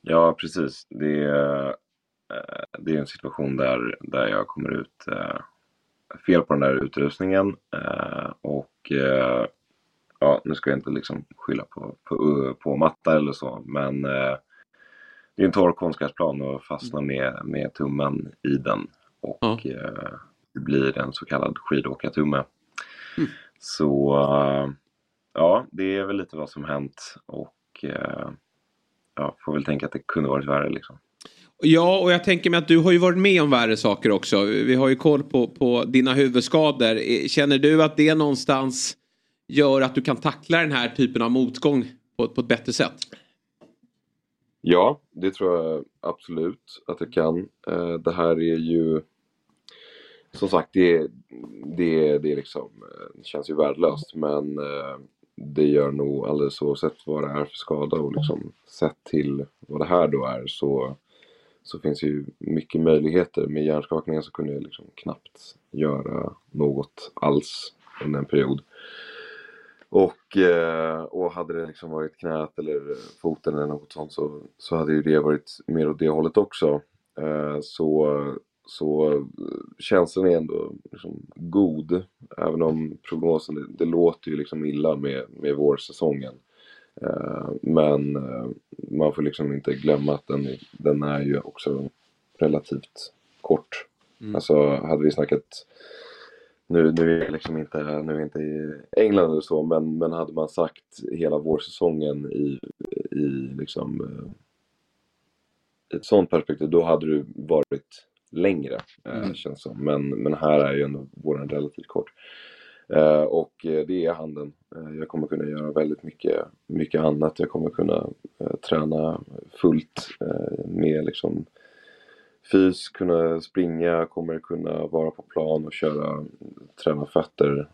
Ja, precis. Det är, eh, det är en situation där, där jag kommer ut eh, fel på den där utrustningen. Eh, och eh, ja, nu ska jag inte liksom skylla på, på, på matta eller så, men eh, det är en torr konstgräsplan och fastnar med, med tummen i den. Och Ja. eh, blir en så kallad skidåkartumme. Så eh, ja, det är väl lite vad som hänt och eh, ja, får väl tänka att det kunde varit värre liksom. Ja, och jag tänker mig att du har ju varit med om värre saker också. Vi har ju koll på, på dina huvudskador. Eh, Känner du att det någonstans gör att du kan tackla den här typen av motgång på, på ett bättre sätt? Ja, det tror jag absolut att jag kan. Det här är ju som sagt, det, det, det, liksom, det känns ju värdelöst men eh, det gör nog alldeles oavsett vad det är för skada och liksom sett till vad det här då är så, så finns ju mycket möjligheter. Med hjärnskakningen så kunde jag liksom knappt göra något alls under en period. Och, eh, och hade det liksom varit knät eller foten eller något sånt så, så hade ju det varit mer åt det hållet också. Så, så eh, känslan är ändå liksom god. Även om prognosen, det, det låter ju liksom illa med, med vårsäsongen. Eh, men eh, man får liksom inte glömma att den, den är ju också relativt kort. Mm. Alltså hade vi snackat nu, nu är jag liksom inte, nu är inte i England eller så, men, men hade man sagt hela vårsäsongen i, i liksom eh, i ett sånt perspektiv, då hade det varit längre, eh, Mm. känns som. Men, men här är ju ändå våren relativt kort. Eh, och eh, det är handen. Jag kommer kunna göra väldigt mycket, mycket annat. Jag kommer kunna träna fullt med liksom fys, kunna springa, kommer kunna vara på plan och köra, träna fötter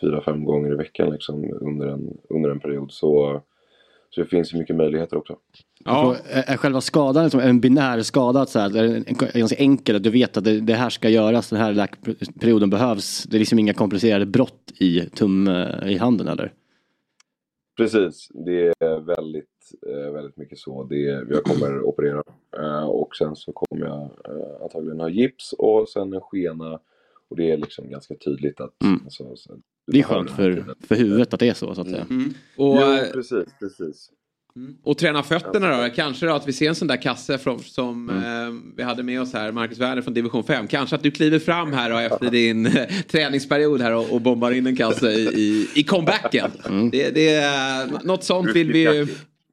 fyra, fem gånger i veckan liksom under en, under en period. Så, så det finns mycket möjligheter också. Så är, är själva skadan liksom en binär skada? Så här, är ganska enkel att du vet att det, det här ska göras, den här läkperioden behövs. Det är liksom inga komplicerade brott i tum eh, i handen eller? Precis, det är väldigt, eh, väldigt mycket så. Det, jag kommer operera eh, och sen så kommer jag antagligen ha gips och sen en skena. Och det är liksom ganska tydligt att... Mm. Alltså, så, Det är skönt för, för huvudet att det är så så att säga. Mm. Och, Jo, eh, precis, precis. och träna fötterna då? Kanske då att vi ser en sån där kasse från, som Mm. eh, vi hade med oss här, Marcus Werner från division 5. Kanske att du kliver fram här och efter din eh, träningsperiod här och, och bombar in en kasse i, i, i comebacken. Mm. Det, det, är- något sånt vill vi ju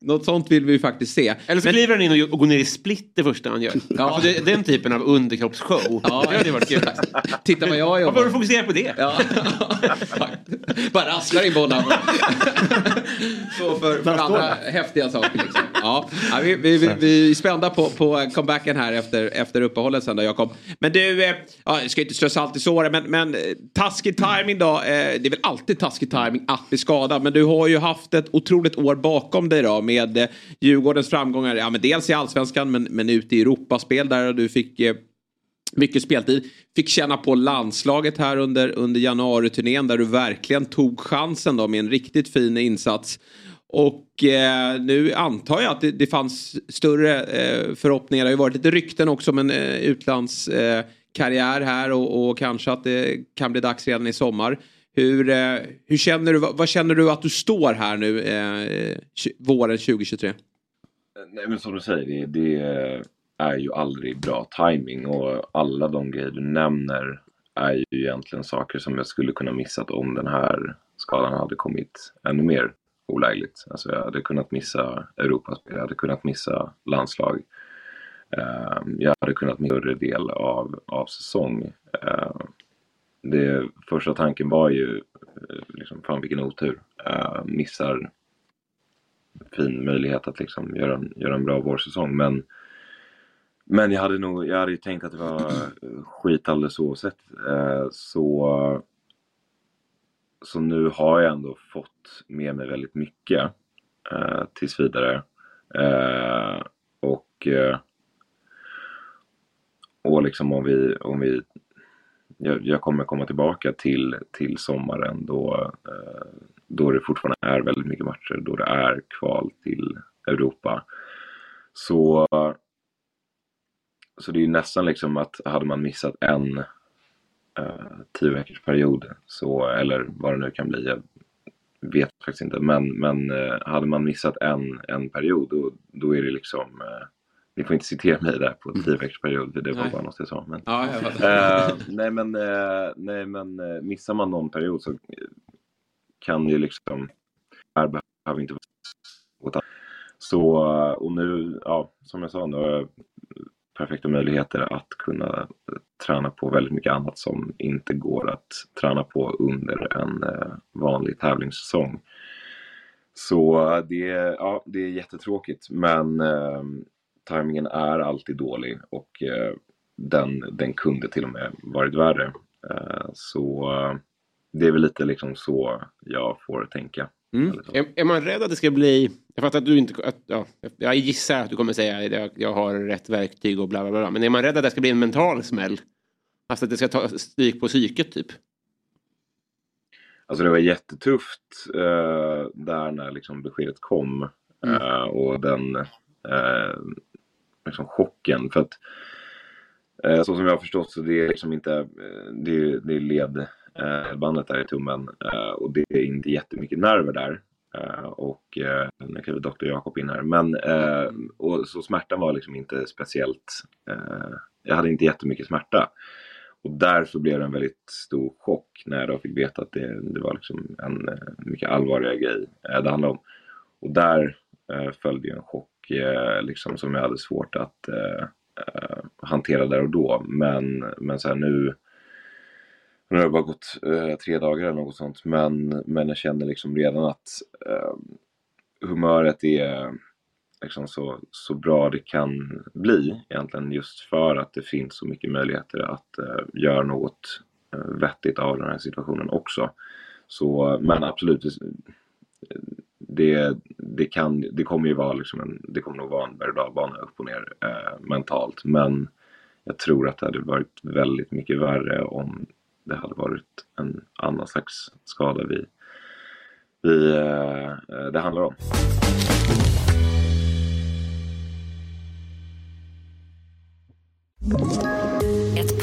något sånt vill vi ju faktiskt se. Eller så kliver han in och, och går ner i split det första han gör. Ja. Alltså, det, den typen av underkroppsshow. Ja, det hade varit kul. Titta vad jag Varför har jobbar. du fokuserat på det? Ja. [LAUGHS] Bara rasslar in bollar. Så för, för andra häftiga saker. Liksom. [LAUGHS] Ja. Ja, vi, vi, vi, vi är spända på, på comebacken här efter, efter uppehållet sen då Jakob. Men du, eh, ja, jag ska inte strö salt i såren men, men eh, taskig timing då. Eh, det är väl alltid taskig timing att bli skadad. Men du har ju haft ett otroligt år bakom dig då med med eh, Djurgårdens framgångar. Ja, men dels i allsvenskan men, men ute i Europaspel där du fick eh, mycket speltid. Fick känna på landslaget här under, under januariturnén där du verkligen tog chansen då med en riktigt fin insats. Och eh, nu antar jag att det, det fanns större eh, förhoppningar. Det har ju varit lite rykten också om en eh, utlandskarriär eh, här och, och kanske att det kan bli dags redan i sommar. Hur, eh, hur känner du, vad, vad känner du att du står här nu eh, våren 2023? Nej men som du säger, det, det är ju aldrig bra timing och alla de grejer du nämner är ju egentligen saker som jag skulle kunna missat om den här skadan hade kommit ännu mer olägligt. Alltså jag hade kunnat missa Europaspel, jag hade kunnat missa landslag. Eh, jag hade kunnat missa större del av, av säsong. Eh, det, första tanken var ju, eh, liksom, fan vilken otur. Eh, Missar fin möjlighet att liksom göra, en, göra en bra vårsäsong. Men, men jag hade nog jag hade ju tänkt att det var skit alldeles oavsett. Eh, så, så nu har jag ändå fått med mig väldigt mycket eh, tills vidare. Eh, och, eh, och liksom om vi, om vi jag, jag kommer komma tillbaka till, till sommaren då, eh, då det fortfarande är väldigt mycket matcher, då det är kval till Europa. Så, så det är ju nästan liksom att hade man missat en eh, tio veckors period, så, eller vad det nu kan bli, jag vet faktiskt inte, men, men eh, hade man missat en, en period då, då är det liksom eh, ni får inte citera mig där på tio veckors period, det var Nej. bara något jag sa. Men, Ja, jag. Eh, nej men, eh, nej men eh, missar man någon period så kan ju liksom, här behöver inte vara Så, eh, och nu, ja, som jag sa, nu har jag perfekta möjligheter att kunna eh, träna på väldigt mycket annat som inte går att träna på under en eh, vanlig tävlingssäsong. Så det, ja, det är jättetråkigt men eh, timingen är alltid dålig och eh, den, den kunde till och med varit värre. Eh, så eh, det är väl lite liksom så jag får tänka. Så. Är, är man rädd att det ska bli... Jag fattar att du inte... Att, ja, jag gissar att du kommer säga att jag, jag har rätt verktyg och bla bla bla. Men är man rädd att det ska bli en mental smäll? Alltså att det ska ta stryk på psyket typ? Alltså det var jättetufft eh, där när liksom beskedet kom. Eh, och den eh, liksom chocken. För att Eh, så som jag har förstått så det är liksom inte, eh, det är, det är ledbandet eh, där i tummen eh, och det är inte jättemycket nerver där. Eh, och eh, nu kliver doktor Jakob in här. Men eh, och, så smärtan var liksom inte speciellt, eh, jag hade inte jättemycket smärta. Och därför blev det en väldigt stor chock när jag då fick veta att det, det var liksom en eh, mycket allvarligare grej eh, det handlade om. Och där eh, följde ju en chock eh, liksom som jag hade svårt att eh, eh, hantera där och då. Men, men så här nu, nu har det bara gått eh, tre dagar eller något sånt. Men, men jag känner liksom redan att eh, humöret är liksom så, så bra det kan bli egentligen just för att det finns så mycket möjligheter att eh, göra något eh, vettigt av den här situationen också. Så, men absolut, det, det, kan, det kommer ju vara liksom en, det kommer nog vara en berg och dalbana upp och ner eh, mentalt. Men jag tror att det hade varit väldigt mycket värre om det hade varit en annan slags skada vi, vi, eh, det handlar om. Mm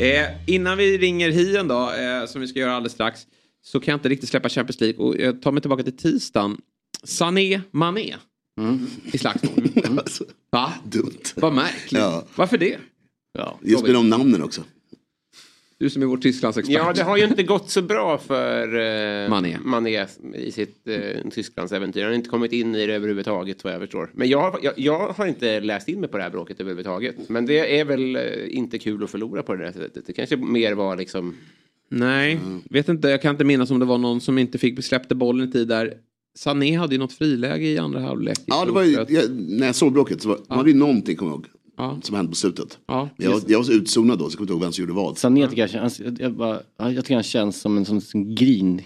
Eh, innan vi ringer Hien då, eh, som vi ska göra alldeles strax, så kan jag inte riktigt släppa Champions League och jag tar mig tillbaka till tisdagen. Sané Mané i slagsmål. [LAUGHS] Va? Dumt. Vad märkligt. Ja. Varför det? Just med de namnen också. Du som är vår Tysklandsexpert. Ja, det har ju inte gått så bra för eh, Mané. Mané i sitt eh, Tysklandsäventyr. Han har inte kommit in i det överhuvudtaget vad jag förstår. Men jag, har- jag, jag har inte läst in mig på det här bråket överhuvudtaget. Men det är väl eh, inte kul att förlora på det där sättet. Det kanske mer var liksom... Nej, vet inte. Jag kan inte minnas om det var någon som inte fick släppte bollen i tid där. Sané hade ju något friläge i andra halvlek. Ja, det var ju, jag, när jag såg bråket så var, var det ju någonting, kommer jag ihåg, som hände på slutet. Ja, jag, var- jag var så utzonad då, så jag kommer inte ihåg vem som gjorde vad. Sané tycker jag, känns, jag, jag, bara, ja, jag tycker han känns som en sån som grin.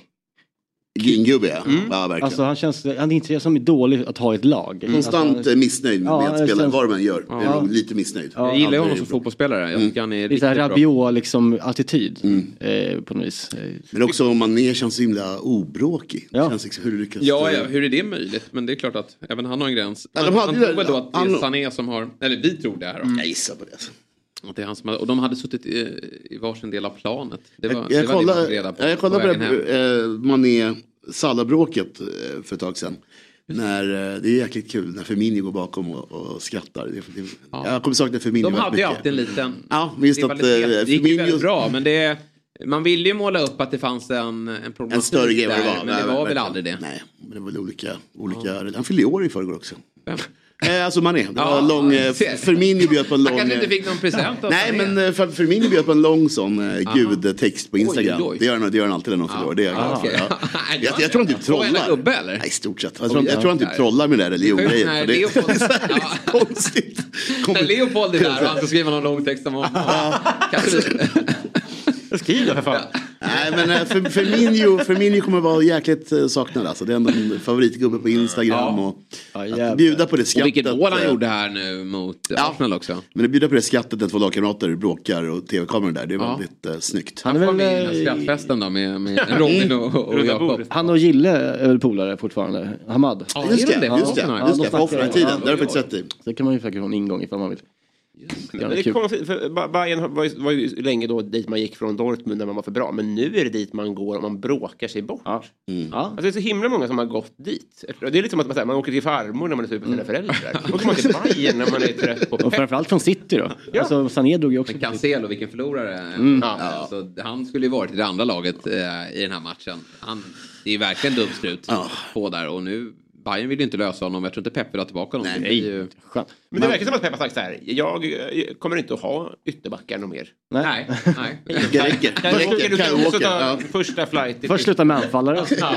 Gringubbe, ja. ja verkligen. Alltså han känns, han är inte som är dålig att ha i ett lag. Konstant alltså, eh, missnöjd med Ja, att spela, känns- vad de än gör. Ja. Är lite missnöjd. Ja, Jag gillar honom som fotbollsspelare. Jag tycker han är Det är så här riktigt bra. rabiot liksom attityd eh, på något vis. Men också om man är, känns så himla obråkig. Ja. Känns liksom, hur lyckas Ja, ja, hur är det möjligt? Men det är klart att även han har en gräns. Ja, de Man- hade man tror väl då att det är Sané som har, eller vi tror det här då. Jag gissar på det. Att det är han som och de hade suttit i, i varsin del av planet. Det var, Jag, det jag, var det vi kollade, fick reda på. ja, jag kollade på hem. det, eh, Mané Salah-bråket eh, för ett tag sedan. När, eh, det är jäkligt kul när Firmino går bakom och, och skrattar. Det, det, Jag kommer sakna Firmino De hade ju alltid en liten Ja, men just att rivalitet. eh, Det gick ju väldigt bra, men det, man ville ju måla upp att det fanns en, en problematik En större grej vad det där, var. Men det var väl aldrig det. Nej, men det var väl olika. olika Han fyllde år i förrgår också. Vem? Eh, alltså Mané. Det var lång, eh. [LAUGHS] Firmino bjöd på en Han lång... kanske inte eh, fick någon present av Nej Sané. men eh, för- Firmino bjöd på en lång sån eh, gudtext på Instagram. Oj, oj. Det, gör han, det gör han alltid när någon fyller år. Det är jag glad Ah, för. Ja. [LAUGHS] Nej, Jag, jag tror han typ trollar. gubbe eller? Nej stort sett. Jag tror, Oj, jag tror han typ trollar med det där religiongrejen. Nej, [LAUGHS] det- är konstigt. När Leopold är där och han ska skriva någon lång text om honom. Skriv då för fan. Nej men eh, för, Firmino, Firmino kommer vara jäkligt eh, saknad alltså. Det är ändå en favoritgubbe på Instagram. Och att bjuda på det Och skrattet. vilket mål han eh, gjorde här nu mot Arsenal också. Men att bjuda på det skrattet när två lagkamrater bråkar och tv-kameran där. Det är Ja. väldigt eh, snyggt. Han är väl, här eh, skrattfesten då med, med [LAUGHS] Robin och, och Jakob. Han och Gille är väl polare fortfarande. Hamad. Ja, Just det, just det. Ja, Just de det, på offline-tiden. ja, Det har du faktiskt rätt i. Det kan man ju faktiskt få en ingång ifall man vill. Det är konstigt, för Ba- Bayern var ju, var ju länge då dit man gick från Dortmund när man var för bra. Men nu är det dit man går om man bråkar sig bort. Ja. Alltså det är så himla många som har gått dit. Det är lite som att man, säger, man åker till farmor när man är sur på sina föräldrar. Då åker man till Bayern när man är trött på [LAUGHS] Och framförallt från City då. Alltså Sané drog ju också. Men Cancelo, vilken förlorare. Mm. Ja. Alltså, han skulle ju varit i det andra laget eh, i den här matchen. Han, det är verkligen dumt slut på där och nu Bayern vill ju inte lösa honom. Jag tror inte Pep vill ha tillbaka honom. Det blir ju... Men det verkar som att Pep har sagt så här. Jag kommer inte att ha ytterbackar något mer. Nej, nej. Det [LAUGHS] räcker. Jag Det räcker, räcker. du kan också Karaoke. ta Ja. första flight. Först sluta med anfallare. [LAUGHS] Ja.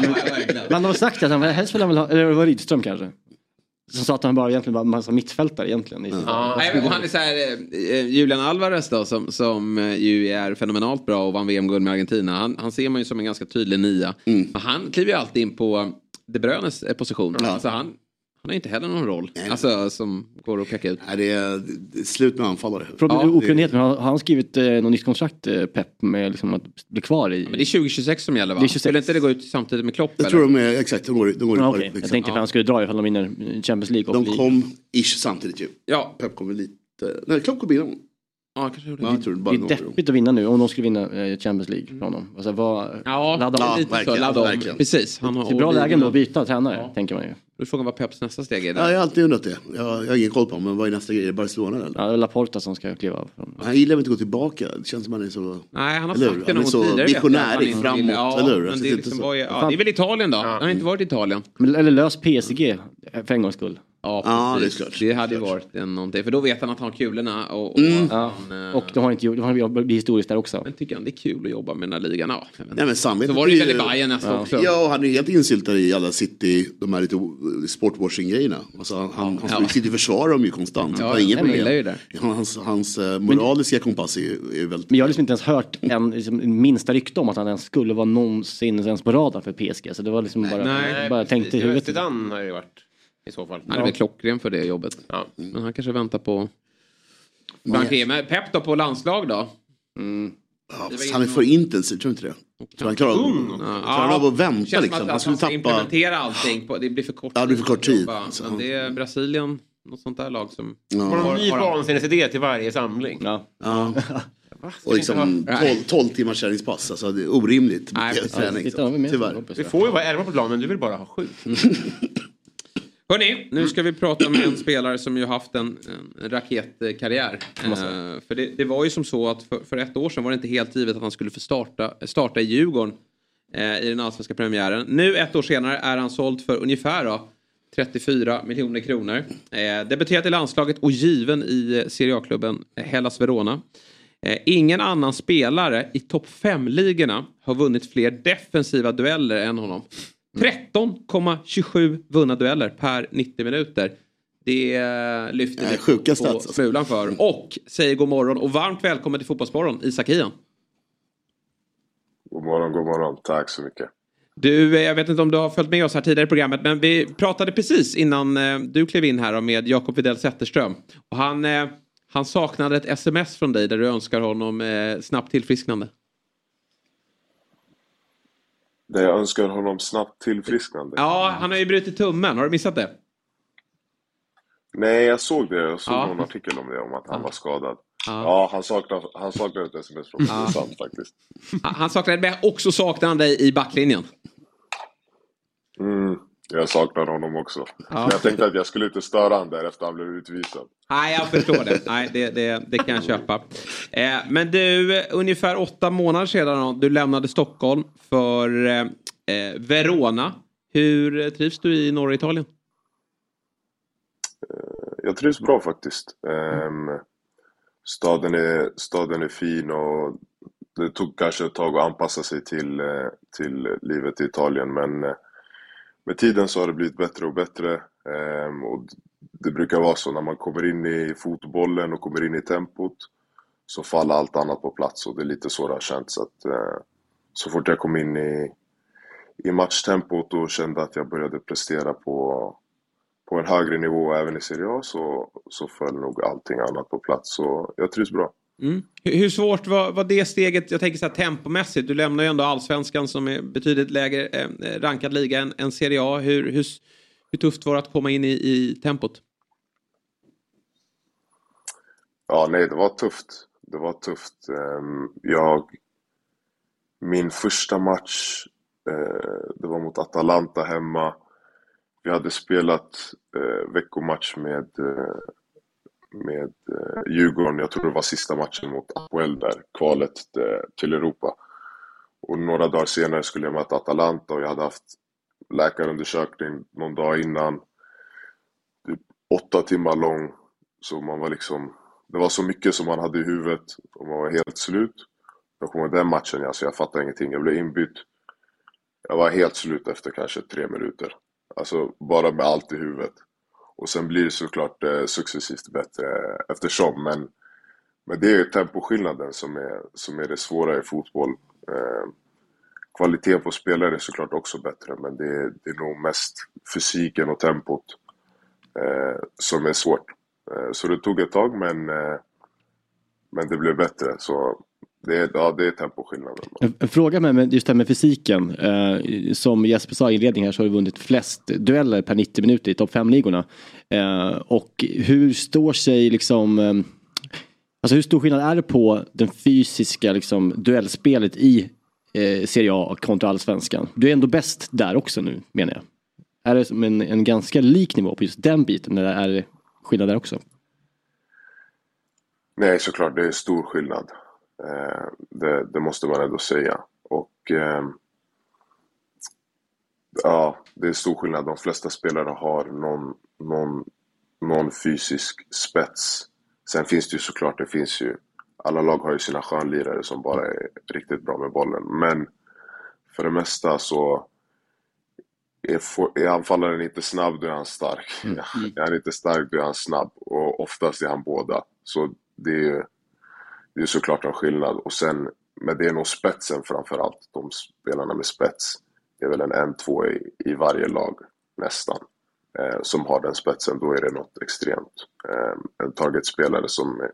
Men de har sagt att han helst vill han väl ha, eller det var Rydström kanske. Som sa att han bara egentligen var en massa mittfältare egentligen. I Nej, och han är så här, eh, Julian Alvarez då som, som eh, ju är fenomenalt bra och vann VM-guld med Argentina. Han, han ser man ju som en ganska tydlig nia. Men han kliver ju alltid in på De Bruynes position. Alltså han, han har inte heller någon roll alltså, som går att peka ut. Nej, det, är, det är slut med anfallare. Från Ja, ja, okunnighet, men har han skrivit eh, något nytt kontrakt, eh, Pep, med liksom att bli kvar i? Men det är 2026 som gäller va? Det är 26. Skulle inte det gå ut samtidigt med Klopp? Jag eller? tror de är, exakt, de går, de går Ja, i okej. liksom. Jag tänkte att han skulle dra ifall de vinner Champions League. Och De kom ish samtidigt ju. Ja. Pep kommer lite... Nej, Klopp kom innan. Ja, kanske gjorde Ja, det. jag tror det Det bara är några år. deppigt att vinna nu om de skulle vinna eh, Champions League från honom. Alltså, vad, Ja, ladda om. lite så. verkligen, Ladda om. verkligen. Precis. Han har Det är bra all lägen då att byta tränare, tänker man ju. Då är frågan vad Peps nästa steg är. Ja, Där. jag har alltid undrat det. Jag, jag har ingen koll på men vad är nästa grej? Är det Barcelona eller? Ja, det är Laporta som ska kliva av. Han gillar väl inte att gå tillbaka. Det känns som han är så... Nej, han har sagt det är någon så tidigare. inte framåt, vill- ja, eller hur? Men Jag det, är liksom inte så. var ju, ja, det är väl Italien då? Han har inte varit i Italien. Men, eller lös PSG för en gångs skull. Ja, Ja, det är klart. Det hade ju varit en, någonting. För då vet han att han har kulorna. Och, och Mm. Ja. han, Och de har inte de har blivit historiskt där också. Men tycker han det är kul att jobba med den här ligan? Ja. Nej, men samvetet Så var det ju väl i Bayern nästa också. Ja, och han är helt insyltad i alla City, de här lite sportwashing-grejerna. Alltså, han, han, han Ja. sitter och försvarar dem ju konstant. Ja, han inga gillar ju problem. det. Hans, hans eh, moraliska kompass är, är väldigt... Men jag har liksom inte ens hört en, liksom, minsta rykte om att han ens skulle vara någonsin ens på radar för PSG. Så det var liksom bara, Nej, bara tänkt i huvudet. Zidane har det varit i så fall. Han är väl klockren för det jobbet. Ja. Men han kanske väntar på... Men Pep då på landslag då? Ja, fast han är för intensiv, tror du inte det? Tror han klarar, klarar han av att vänta Känns liksom? Han att skulle han ska tappa... implementera allting. På, det blir för kort Ja, det blir för kort tid. att jobba. Så Men han- det är Brasilien, något sånt där lag som... Ja. Har de en ny Har vansinnesidé till varje samling? Ja. Ja. Och liksom 12, 12 timmars träningspass. Alltså det är orimligt Nej, träning. Med. Tyvärr. Vi får ju vara elva på plan men du vill bara ha sju. [LAUGHS] Hörni, nu ska vi prata med en spelare som ju haft en, en raketkarriär. Eh, för det, det var ju som så att för, för ett år sedan var det inte helt givet att han skulle få starta, starta i Djurgården eh, i den allsvenska premiären. Nu ett år senare är han såld för ungefär då, 34 miljoner kronor. Eh, debuterat i landslaget och given i eh, Serie A-klubben Hellas Verona. Eh, ingen annan spelare i topp 5-ligorna har vunnit fler defensiva dueller än honom. 13,27 vunna dueller per 90 minuter. Det lyfter vi sjuka på stats, alltså. smulan för. Och säger god morgon och varmt välkommen till Fotbollsmorgon, Isak Hien. God morgon, god morgon. Tack så mycket. Du, eh, jag vet inte om du har följt med oss här tidigare i programmet, men vi pratade precis innan eh, du klev in här med Jakob Widell Zetterström. Och han, eh, han saknade ett sms från dig där du önskar honom snabbt tillfrisknande. Där jag önskar honom snabbt tillfrisknande. Ja, han har ju brutit tummen. Har du missat det? Nej, jag såg det. Jag såg Ja. någon artikel om det, om att han var skadad. Ja. Ja, han, saknar, han saknar ett sms från sant faktiskt. Han- saknade men också saknar han dig i backlinjen. Mm, jag saknar honom också. Ja. Men jag tänkte att jag skulle inte störa honom där efter han blev utvisad. Nej, jag förstår det. Nej, det, det, det kan jag köpa. Eh, men du, ungefär åtta månader sedan du lämnade Stockholm för eh, eh, Verona. Hur eh, trivs du i norra Italien? Jag trivs bra faktiskt. Ehm, staden, är, staden är fin och det tog kanske ett tag att anpassa sig till, eh, till livet i Italien men eh, med tiden så har det blivit bättre och bättre. Ehm, och det brukar vara så när man kommer in i fotbollen och kommer in i tempot så faller allt annat på plats och det är lite så det har känts att eh, så fort jag kom in i, i matchtempot och kände att jag började prestera på på en högre nivå även i Serie A så, så föll nog allting annat på plats. Så jag trivs bra. Mm. Hur, svårt var, var det steget, jag tänker så här tempomässigt, du lämnar ju ändå allsvenskan som är betydligt lägre eh, rankad liga än, än Serie A. Hur, hur, hur tufft var det att komma in i, i tempot? Ja, nej, det var tufft. Det var tufft. Ehm, Jag... Min första match, eh, det var mot Atalanta hemma. Vi hade spelat eh, veckomatch med, eh, med eh, Djurgården. Jag tror det var sista matchen mot Apoel där, kvalet eh, till Europa. Och några dagar senare skulle jag möta Atalanta och jag hade haft läkarundersökning någon dag innan. Typ åtta timmar lång. Så man var liksom, det var så mycket som man hade i huvudet och man var helt slut. Jag kommer den matchen, alltså jag fattade ingenting. Jag blev inbytt. Jag var helt slut efter kanske tre minuter. Alltså bara med allt i huvudet. Och sen blir det såklart eh, successivt bättre eftersom. Men, men det är temposkillnaden som är, som är det svåra i fotboll. Eh, kvaliteten på spelare är såklart också bättre men det är, det är nog mest fysiken och tempot eh, som är svårt. Eh, så det tog ett tag men, eh, men det blev bättre. Så det ja, det är temposkillnaden. En, fråga med, just det här med fysiken. Eh, som Jesper sa i inledningen här så har du vunnit flest dueller per 90 minuter i topp 5-ligorna. Eh, och hur står sig liksom eh, Alltså hur stor skillnad är det på den fysiska liksom, duellspelet i eh, Serie A kontra Allsvenskan? Du är ändå bäst där också nu menar jag. Är det som en, en ganska lik nivå på just den biten? Det är skillnad där också? Nej, såklart det är stor skillnad. Eh, det, det, måste man ändå säga. Och eh, ja, det är stor skillnad. De flesta spelare har någon, någon, någon fysisk spets. Sen finns det ju såklart, det finns ju alla lag har ju sina skönlirare som bara är riktigt bra med bollen. Men för det mesta så är, är anfallaren inte snabb, då är han stark. Mm. [LAUGHS] Är han inte stark, då är han snabb. Och oftast är han båda. Så det är, det är såklart en skillnad. Och sen, men det är nog spetsen framförallt. De spelarna med spets. Det är väl en en-två i, i varje lag, nästan. Eh, som har den spetsen, då är det något extremt. Eh, en targetspelare som är,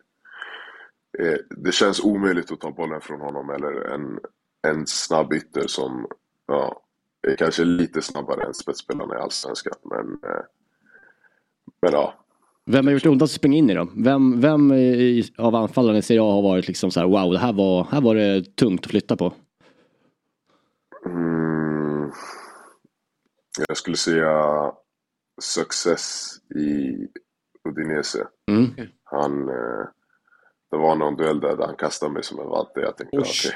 eh, det känns omöjligt att ta bollen från honom eller en, en snabb ytter som ja, är kanske lite snabbare än spetsspelarna i Allsvenskan. Men, eh, men ja, vem har gjort ondast att springa in i då? Vem, vem i, av anfallarna i Serie A har varit liksom så här, wow, det här var, här var det tungt att flytta på? Mm, jag skulle säga Success i Udinese. Mm. Han, eh, det var någon duell där, där han kastade mig som en vatte. Jag tänkte. Okay.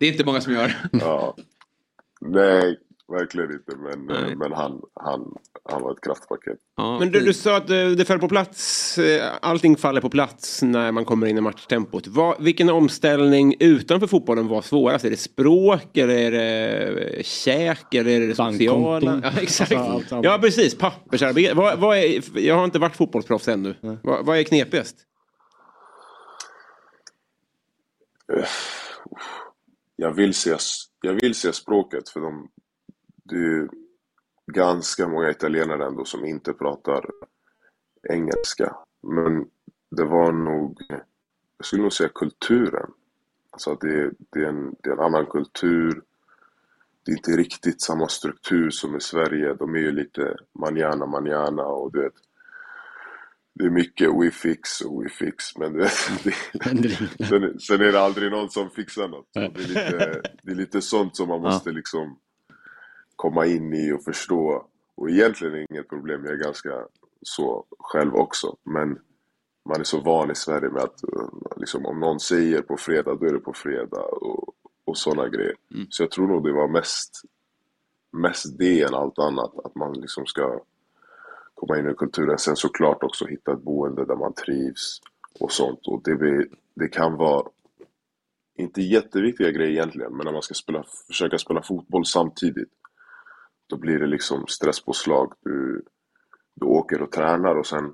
Det är inte många som gör. [LAUGHS] ja. Nej, verkligen inte. Men, eh, men han, han, han var ett kraftpaket. Ja, men du, du sa att det, det föll på plats. eh, Allting faller på plats när man kommer in i matchtempot. Vad, vilken omställning utanför fotbollen var svårast? Är det språk? Eller är det käk? Eller är det sociala? [LAUGHS] Ja, exakt. Alltså. Ja, precis. Pappersarbete. Vad, vad är, jag har inte varit fotbollsproffs ännu. Vad, vad är knepigast? Jag vill se, jag vill se språket för de, det är ganska många italienare ändå som inte pratar engelska. Men det var nog, jag skulle nog säga kulturen. Alltså att det, det, är en, det är en annan kultur. Det är inte riktigt samma struktur som i Sverige. De är ju lite manjana manjana och du vet. Det är mycket we fix och we fix men du vet, [LAUGHS] det, sen, sen är det aldrig någon som fixar något. Det, är lite, det är lite sånt som man måste liksom komma in i och förstå. Och egentligen är det inget problem, jag är ganska så själv också. Men man är så van i Sverige med att eh, liksom, om någon säger på fredag, då är det på fredag och, och sådana grejer. Mm. Så jag tror nog det var mest, mest det än allt annat. Att man liksom ska komma in i kulturen. Sen såklart också hitta ett boende där man trivs och sånt. Och det, blir, det kan vara inte jätteviktiga grejer egentligen, men när man ska spela, försöka spela fotboll samtidigt då blir det liksom stresspåslag. Du, du åker och tränar och sen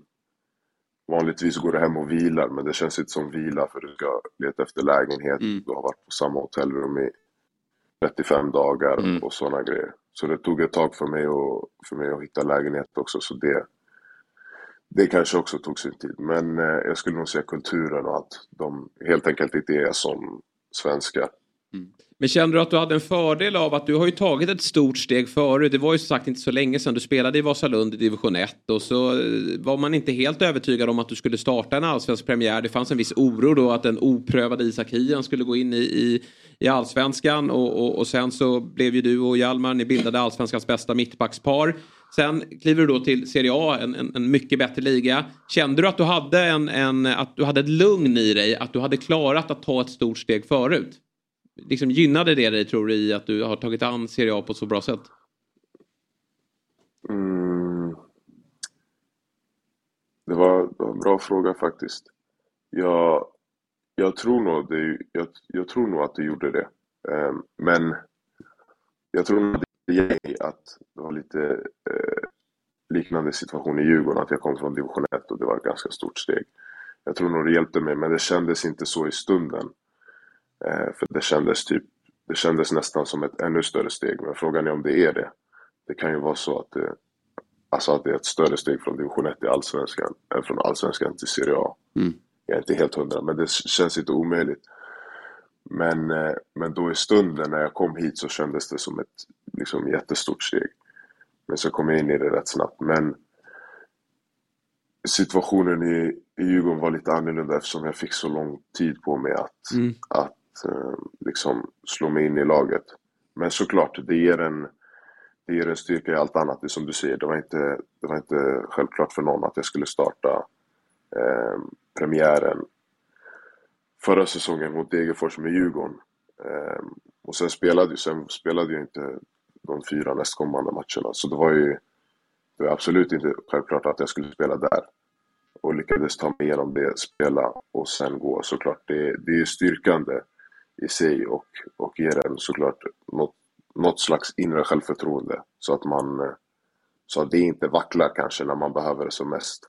vanligtvis går du hem och vilar men det känns inte som vila för du ska leta efter lägenhet. Mm. Du har varit på samma hotellrum i 35 dagar Mm. och sådana grejer. Så det tog ett tag för mig, att, för mig att hitta lägenhet också så det, det kanske också tog sin tid. Men eh, jag skulle nog säga kulturen och att de helt enkelt inte är som svenskar. Men kände du att du hade en fördel av att du har ju tagit ett stort steg förut. Det var ju som sagt inte så länge sedan du spelade i Vasalund i division 1 och så eh, var man inte helt övertygad om att du skulle starta en allsvensk premiär. Det fanns en viss oro då att den oprövade Isak Hien skulle gå in i, i, i allsvenskan och, och, och sen så blev ju du och Hjalmar, ni bildade allsvenskans bästa mittbackspar. Sen kliver du då till Serie A, en, en, en mycket bättre liga. Kände du att du hade en, en, att du hade ett lugn i dig, att du hade klarat att ta ett stort steg förut? Liksom gynnade det dig tror du i att du har tagit an Serie A på ett så bra sätt? Mm. Det, var, det var en bra fråga faktiskt. Jag, jag, tror nog det, jag, jag tror nog att det gjorde det. Ehm, men jag tror nog det hjälpte mig att det var lite, eh, liknande situation i Djurgården, att jag kom från division 1 och det var ett ganska stort steg. Jag tror nog det hjälpte mig, men det kändes inte så i stunden. Eh, för det kändes typ, det kändes nästan som ett ännu större steg, men frågan är om det är det. Det kan ju vara så att det, alltså att det är ett större steg från division 1 till allsvenskan, än från allsvenskan till Serie A. Mm. Jag är inte helt hundra, men det känns inte omöjligt. Men, eh, men då i stunden när jag kom hit så kändes det som ett liksom, jättestort steg. Men så kom jag in i det rätt snabbt. Men situationen i, i Djurgården var lite annorlunda eftersom jag fick så lång tid på mig att, Mm. att eh, Eh, liksom slå mig in i laget. Men såklart, det ger en, det ger en styrka i allt annat. Det är som du säger, det var inte, det var inte självklart för någon att jag skulle starta eh, premiären förra säsongen mot Degerfors med Djurgården. Eh, och sen spelade, sen spelade jag inte de fyra nästkommande matcherna. Så det var ju det var absolut inte självklart att jag skulle spela där. Och lyckades ta mig igenom det, spela och sen gå såklart. Det, det är styrkande i sig och, och ger en såklart något, något slags inre självförtroende. Så att man eh, så att det inte vacklar kanske när man behöver det som mest.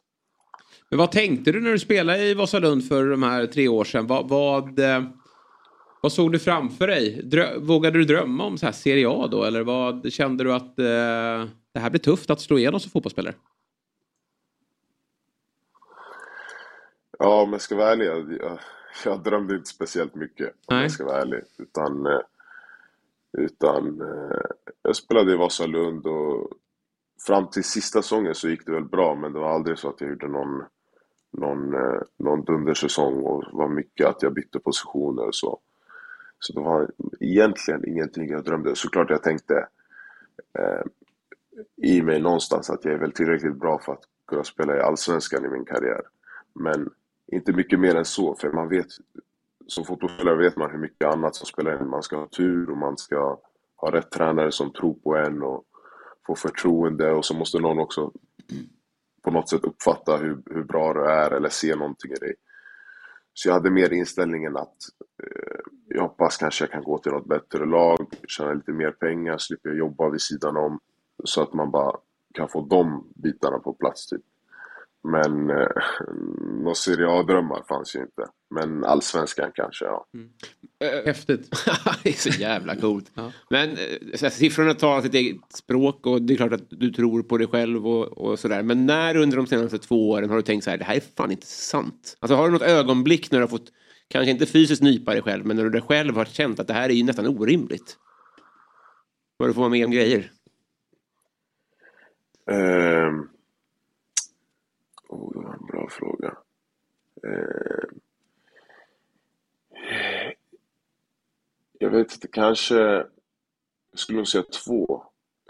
Men vad tänkte du när du spelade i Vasalund för de här tre år sedan? Vad, vad, eh, vad såg du framför dig? Drö vågade du drömma om så här Serie A då? Eller vad kände du att eh, det här blir tufft att slå igenom som fotbollsspelare? Ja, om jag ska vara ärlig, jag, [LAUGHS] jag, drömde inte speciellt mycket om Nej. jag ska vara ärlig. Utan, eh, utan eh, jag spelade i Vasalund och fram till sista säsongen så gick det väl bra men det var aldrig så att jag gjorde någon, någon, eh, någon dundersäsong och det var mycket att jag bytte positioner och så. Så det var egentligen ingenting jag drömde. Såklart jag tänkte eh, i mig någonstans att jag är väl tillräckligt bra för att kunna spela i Allsvenskan i min karriär. Men inte mycket mer än så, för man vet som fotbollsspelare vet man hur mycket annat som spelar in. Man ska ha tur och man ska ha rätt tränare som tror på en och få förtroende och så måste någon också på något sätt uppfatta hur, hur bra du är eller se någonting i dig. Så jag hade mer inställningen att eh, jag hoppas kanske jag kan gå till något bättre lag, tjäna lite mer pengar, slipper jobba vid sidan om. Så att man bara kan få de bitarna på plats typ. Men eh, några Serie A-drömmar fanns ju inte. Men allsvenskan kanske, ja. Häftigt. [LAUGHS] det är så jävla coolt. Men eh, så här, siffrorna talar sitt eget språk och det är klart att du tror på dig själv och, och sådär. Men när under de senaste två åren har du tänkt så här, det här är fan inte sant? Alltså har du något ögonblick när du har fått, kanske inte fysiskt nypa dig själv, men när du själv har känt att det här är ju nästan orimligt? Vad du får vara med om grejer? Ehm. Oh, det var en bra fråga. Eh, Jag vet inte, kanske... Jag skulle nog säga två.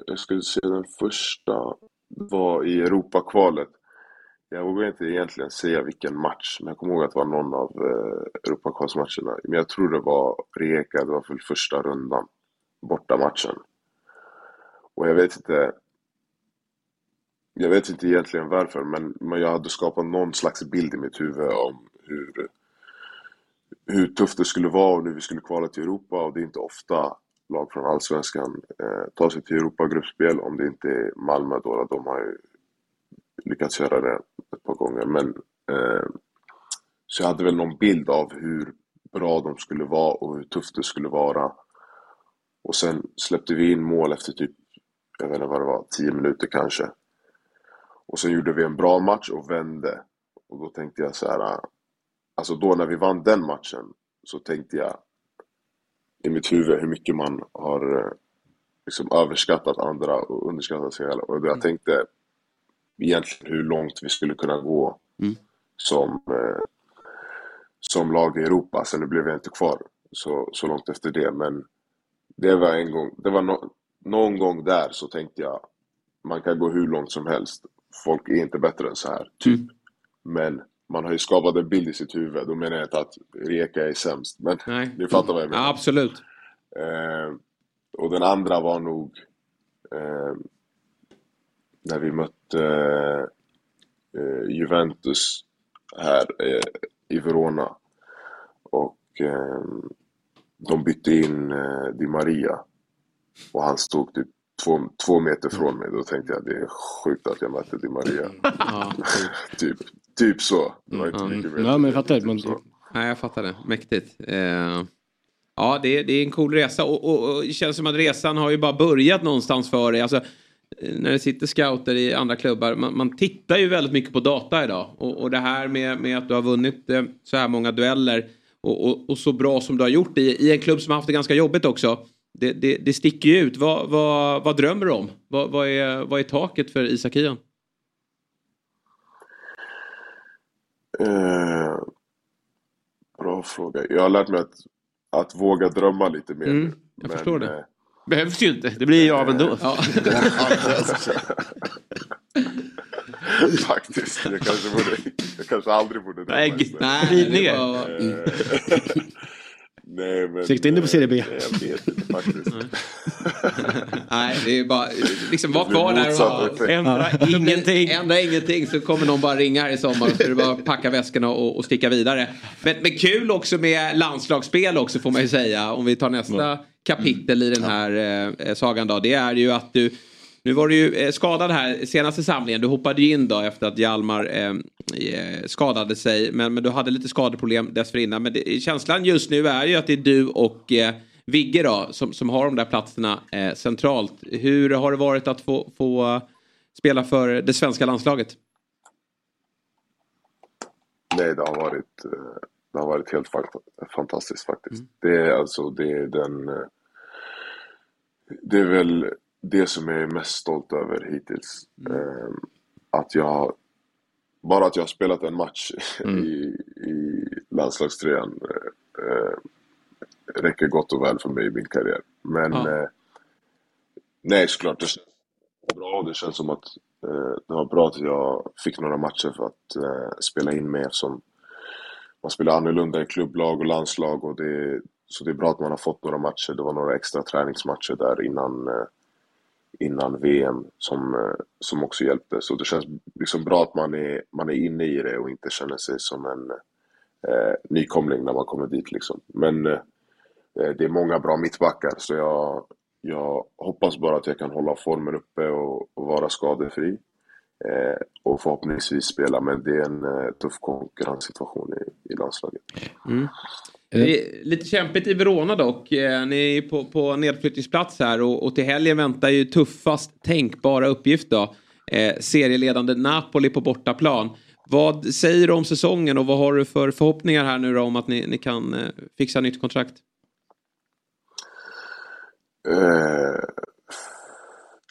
Jag skulle säga den första var i Europakvalet. Jag vågar inte egentligen säga vilken match, men jag kommer ihåg att det var någon av eh, Europakvalsmatcherna. Men jag tror det var Rijeka, det var för första rundan, Bortamatchen. Och jag vet inte, jag vet inte egentligen varför, men, men jag hade skapat någon slags bild i mitt huvud om hur, hur tufft det skulle vara och nu vi skulle kvala till Europa och det är inte ofta lag från Allsvenskan eh, tar sig till Europa-gruppspel om det inte är Malmö då, de har ju lyckats göra det ett par gånger. Men, eh, så jag hade väl någon bild av hur bra de skulle vara och hur tufft det skulle vara. Och sen släppte vi in mål efter typ, jag vet inte vad det var, 10 minuter kanske. Och sen gjorde vi en bra match och vände. Och då tänkte jag så här, alltså då när vi vann den matchen så tänkte jag i mitt huvud hur mycket man har eh, liksom överskattat andra och underskattat sig själv. Och jag tänkte egentligen hur långt vi skulle kunna gå som, eh, som lag i Europa. Sen nu blev jag inte kvar så, så långt efter det. Men det var en gång, det var no, någon gång där så tänkte jag man kan gå hur långt som helst. Folk är inte bättre än så här, typ. Men man har ju skapat en bild i sitt huvud. Då menar jag inte att Rijeka är sämst. Men ni fattar vad jag menar. Ja, absolut. Eh, och den andra var nog eh, när vi mötte eh, Juventus här eh, i Verona. Och eh, de bytte in eh, Di Maria. Och han stod typ två, två meter från mig. Då tänkte jag det är sjukt att jag mötte Di Maria. [LAUGHS] typ, typ så. Det var inte mycket mer. Ja, men jag fattar. Man, Nej, jag fattar det. Mäktigt. Eh, ja, det, är- det är en cool resa och, och, och det känns som att resan har ju bara börjat någonstans för dig. Alltså, eh, när det sitter scouter i andra klubbar, man, man tittar ju väldigt mycket på data idag. Och, och det här med, med att du har vunnit eh, så här många dueller och, och, och så bra som du har gjort i, i en klubb som har haft det ganska jobbigt också. Det, det, det sticker ju ut. Vad, vad, vad drömmer du om? Vad, vad, är, vad är taket för Isak Ian? Eh, bra fråga. Jag har lärt mig att, att våga drömma lite mer. Mm, jag förstår det. eh, Behövs ju inte, det blir ju av ändå. [LAUGHS] Ja. [LAUGHS] Faktiskt. Jag kanske, borde, jag kanske aldrig borde drömma Nej, ens. Nej, Glidningar. det var- Eh, Nej, men... Sikta in dig på Serie B. eh, Jag vet inte faktiskt. [LAUGHS] Nej, det är bara liksom var kvar där och ha. Ändra ingenting. Ändra ingenting så kommer någon bara ringa här i sommar och så är det bara packa väskorna och, och sticka vidare. Men, men kul också med landslagsspel också får man ju säga. Om vi tar nästa kapitel i den här eh, sagan då. Det är ju att du nu var du ju eh, skadad här senaste samlingen. Du hoppade ju in då efter att Hjalmar eh, eh, skadade sig. Men, men du hade lite skadeproblem dessförinnan. Men det, känslan just nu är ju att det är du och eh, Vigge då som, som har de där platserna eh, centralt. Hur har det varit att få, få spela för det svenska landslaget? Nej, det har varit, eh, det har varit helt fant- fantastiskt faktiskt. Det är alltså det är den... Det är väl det som jag är mest stolt över hittills. Eh, Att jag... Bara att jag har spelat en match [LAUGHS] i, i landslagströjan eh, räcker gott och väl för mig i min karriär. Men Ja. eh, nej, såklart det känns bra. Det känns som att eh, det var bra att jag fick några matcher för att spela in med eftersom man spelar annorlunda i klubblag och landslag. Och det, så det är bra att man har fått några matcher. Det var några extra träningsmatcher där innan, innan VM som, eh, som också hjälpte. Så det känns liksom bra att man är, man är inne i det och inte känner sig som en eh, nykomling när man kommer dit. Liksom. Men eh, eh, det är många bra mittbackar så jag, jag hoppas bara att jag kan hålla formen uppe och, och vara skadefri. Eh, och förhoppningsvis spela, men det är en eh, tuff konkurrenssituation i, i landslaget. Mm. Det är lite kämpigt i Verona dock. Eh, Ni är på, på nedflyttningsplats här och, och till helgen väntar ju tuffast tänkbara uppgift då. Eh, serieledande Napoli på bortaplan. Vad säger du om säsongen och vad har du för förhoppningar här nu då om att ni, ni kan eh, fixa nytt kontrakt? Eh,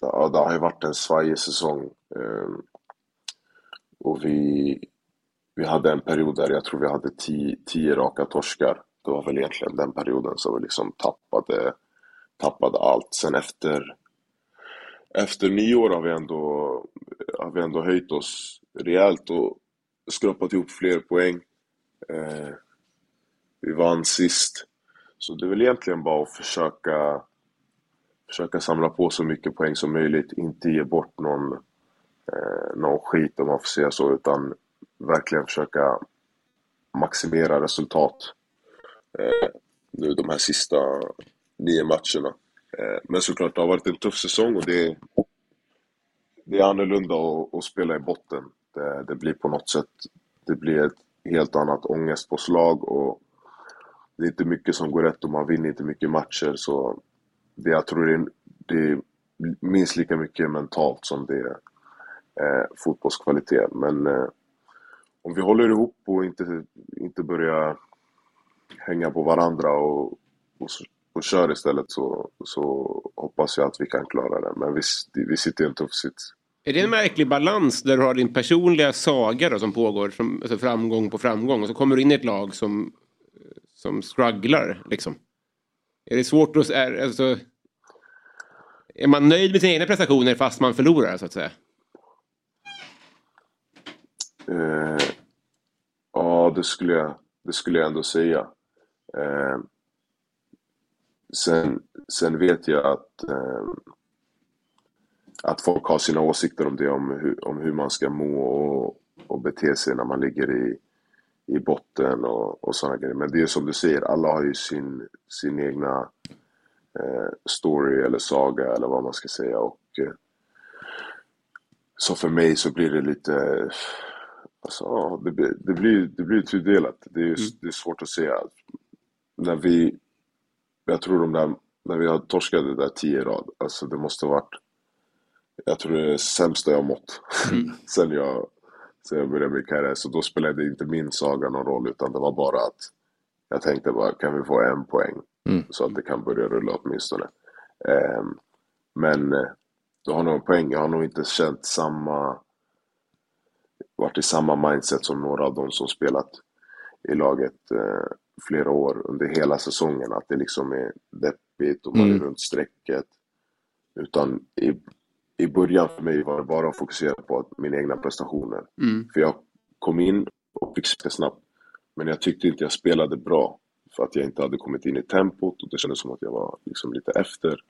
ja, det har ju varit en svajig säsong. Eh, och vi, vi hade en period där jag tror vi hade tio, tio raka torskar. Det var väl egentligen den perioden som vi liksom tappade, tappade allt. Sen efter, efter nyår har vi, ändå, har vi ändå höjt oss rejält och skrapat ihop fler poäng. Eh, vi vann sist. Så det är väl egentligen bara att försöka försöka samla på så mycket poäng som möjligt, inte ge bort någon, eh, någon skit om man får säga så, utan verkligen försöka maximera resultat Eh, nu de här sista nio matcherna. Eh, men såklart, det har varit en tuff säsong och det, det är annorlunda att, att spela i botten. Det, det blir på något sätt, det blir ett helt annat ångestpåslag och det är inte mycket som går rätt och man vinner inte mycket matcher så det, jag tror det är, det är minst lika mycket mentalt som det är eh, fotbollskvalitet. Men eh, om vi håller ihop och inte, inte börjar hänga på varandra och, och, och kör istället så, så hoppas jag att vi kan klara det. Men vi, vi sitter i en tuff sits. Är det en märklig balans där du har din personliga saga då, som pågår, som, alltså framgång på framgång, och så kommer du in i ett lag som, som strugglar, liksom? Är det svårt att... Är, alltså, är man nöjd med sina egna prestationer fast man förlorar, så att säga? Eh, ja, det skulle, jag, det skulle jag ändå säga. Eh, sen, sen vet jag att, eh, att folk har sina åsikter om det, om hur, om hur man ska må och, och bete sig när man ligger i, i botten och, och sådana grejer. Men det är som du säger, alla har ju sin, sin egna eh, story eller saga eller vad man ska säga. Och, eh, så för mig så blir det lite, alltså, det, blir- det, blir, det blir tudelat. Det är, det är svårt att säga. När vi, jag tror de där, när vi har torskat det där tio i rad, alltså det måste varit, jag tror det är det sämsta jag mått [LAUGHS] sen jag, sen jag började min karriär. Så då spelade inte min saga någon roll utan det var bara att jag tänkte bara, kan vi få en poäng? Mm. Så att det kan börja rulla åtminstone. Ehm, men eh, du har nog en poäng. Jag har nog inte känt samma, varit i samma mindset som några av de som spelat i laget eh, flera år under hela säsongen. Att det liksom är deppigt och man är Mm. runt strecket. Utan i, i början för mig var det bara att fokusera på mina egna prestationer. Mm. För jag kom in och fick spela snabbt. Men jag tyckte inte jag spelade bra. För att jag inte hade kommit in i tempot och det kändes som att jag var liksom lite efter.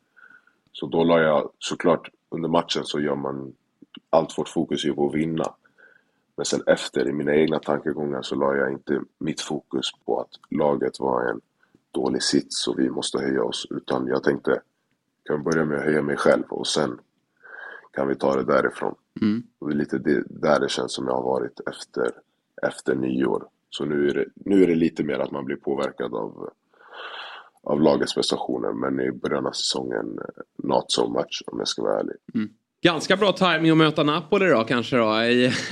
Så då la jag, såklart under matchen så gör man, allt vårt fokus är ju på att vinna. Men sen efter, i mina egna tankegångar, så la jag inte mitt fokus på att laget var en dålig sits och vi måste höja oss. Utan jag tänkte, kan vi börja med att höja mig själv och sen kan vi ta det därifrån. Mm. Och det är lite det, där det känns som jag har varit efter, efter nyår. Så nu är, det, nu är det lite mer att man blir påverkad av, av lagets prestationer. Men i början av säsongen, not so much om jag ska vara ärlig. Ganska bra timing att möta Napoli då kanske då. [LAUGHS]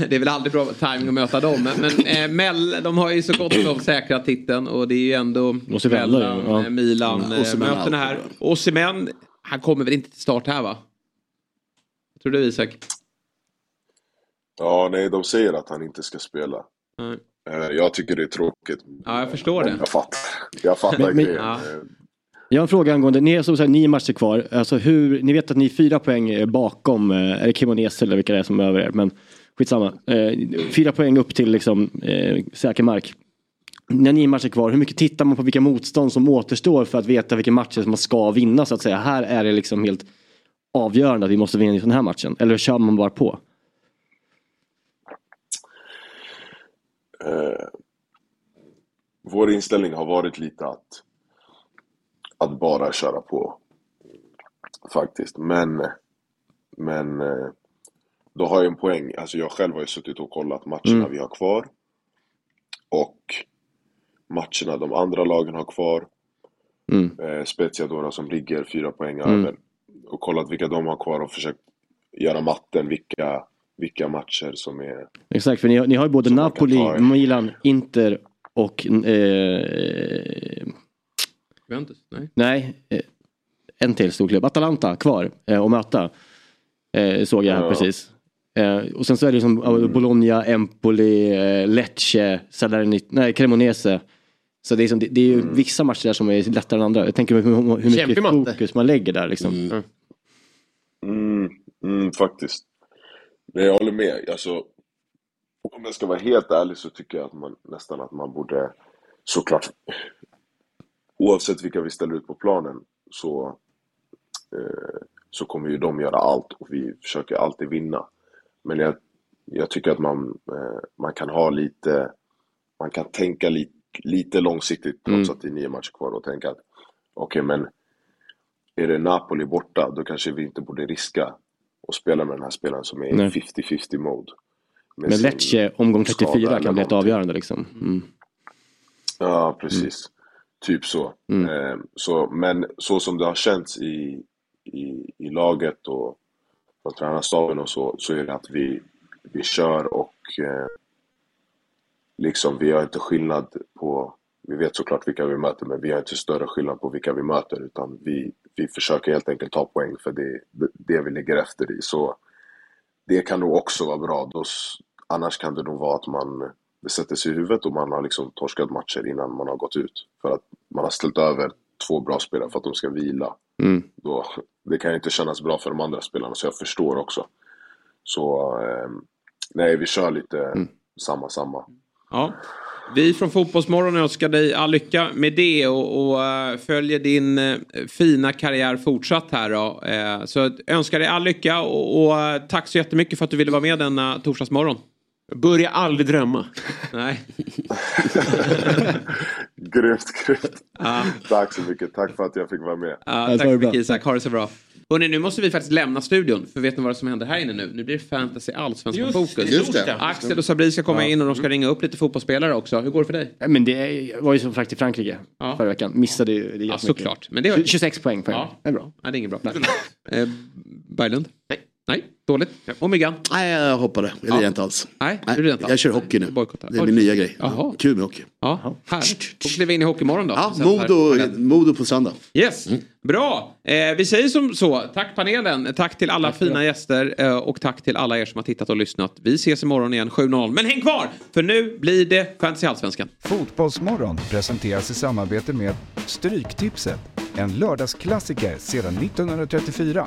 Det är väl aldrig bra timing att möta dem. Men, men eh, Mell, de har ju så gott som säkrat titeln och det är ju ändå mellan ja. eh, Milan Mm, eh, mötena här. Osimhen, han kommer väl inte till start här va? Tror du Isak? Ja, nej, de säger att han inte ska spela. Nej. Eh, Jag tycker det är tråkigt. Ja, jag förstår det. Jag fattar. Jag fattar Men- men- grejen. Ja. Jag har en fråga angående, ni är som sagt nio matcher kvar. Alltså hur, ni vet att ni är fyra poäng bakom, eh, är det Kimonese eller vilka det är som är över er? Men skitsamma. Eh, fyra poäng upp till liksom eh, säker mark. När nio matcher kvar, hur mycket tittar man på vilka motstånd som återstår för att veta vilka matcher som man ska vinna så att säga? Här är det liksom helt avgörande att vi måste vinna i den här matchen. Eller kör man bara på? Uh, vår inställning har varit lite att, att bara köra på. Faktiskt. Men, men eh, då har jag en poäng. Alltså jag själv har ju suttit och kollat matcherna Mm. vi har kvar. Och matcherna de andra lagen har kvar. Mm. Eh, Spezia som ligger fyra poäng Mm. över. Och kollat vilka de har kvar och försökt göra matten vilka, vilka matcher som är Exakt, för ni, har- ni har ju både Napoli. Milan, Inter och eh, Juventus? Nej. Nej, eh, en till stor klubb. Atalanta kvar eh, att möta. Eh, såg jag här Ja. precis. Och sen så är det som eh, Bologna, Empoli, Lecce, Salernit, nej Cremonese. Så det är, som, det, det är ju vissa matcher där som är lättare än andra. Jag tänker hur, hur mycket Kämpig fokus man lägger där liksom. Mm, mm, faktiskt. Nej, jag håller med. Alltså, om jag ska vara helt ärlig så tycker jag att man nästan att man borde såklart oavsett vilka vi ställer ut på planen så, eh, så kommer ju de göra allt och vi försöker alltid vinna. Men jag, jag tycker att man, eh, man kan ha lite, man kan tänka lite, lite långsiktigt trots Mm. att det är nio matcher kvar och tänka att okej men är det Napoli borta då kanske vi inte borde riska och spela med den här spelaren som är i Nej. 50-50 mode. Men Lecce omgång skada 34 eller kan bli ett avgörande liksom. Mm. Ja, precis. Typ så. Mm. Eh, så. Men så som det har känts i, i, i laget och från tränarstaben och så, så är det att vi, vi kör och eh, liksom vi har inte skillnad på, vi vet såklart vilka vi möter men vi har inte större skillnad på vilka vi möter utan vi, vi försöker helt enkelt ta poäng för det, det, vi ligger efter i. Så det kan nog också vara bra. Då, annars kan det nog vara att man det sätter sig i huvudet och man har liksom torskat matcher innan man har gått ut. För att man har ställt över två bra spelare för att de ska vila. Mm. Då, det kan ju inte kännas bra för de andra spelarna, så jag förstår också. Så eh, nej, vi kör lite samma, samma. Ja. Vi från Fotbollsmorgon önskar dig all lycka med det och, och eh, följer din eh, fina karriär fortsatt här då. Eh, så önskar dig all lycka och, och tack så jättemycket för att du ville vara med denna torsdagsmorgon. Börja aldrig drömma. Nej. [LAUGHS] Grymt, grymt. Ja. Tack så mycket. Tack för att jag fick vara med. Ja, tack så mycket Isak, ha det så bra. Hörrni, nu måste vi faktiskt lämna studion. För vet ni vad som händer här inne nu? Nu blir det fantasy allsvenskan fokus. just det. Axel och Sabri ska komma Ja. in och de ska ringa upp lite fotbollsspelare också. Hur går det för dig? Ja, Men det var ju som frakt till Frankrike förra veckan. Missade ju det jättemycket. såklart. Men det var- 26 poäng på en. Ja. Det är bra. Nej, det är inget bra. Eh, Berglund? Nej. Nej, dåligt. Och Myggan? Nej, jag hoppade. Jag lirar inte alls. Nej, du lirar inte alls. jag kör hockey nu. Bojkottar. Det är min nya grej. Jaha. Kul med hockey. Ja, härligt. Kliver vi in i Hockeymorgon då. Ja, Modo, Modo på söndag. Yes, bra. Eh, vi säger som så. Tack panelen, tack till alla fina gäster eh, och tack till alla er som har tittat och lyssnat. Vi ses imorgon igen 7.00. Men häng kvar, för nu blir det Fantasy Allsvenskan. Fotbollsmorgon presenteras i samarbete med Stryktipset, en lördagsklassiker sedan 1934.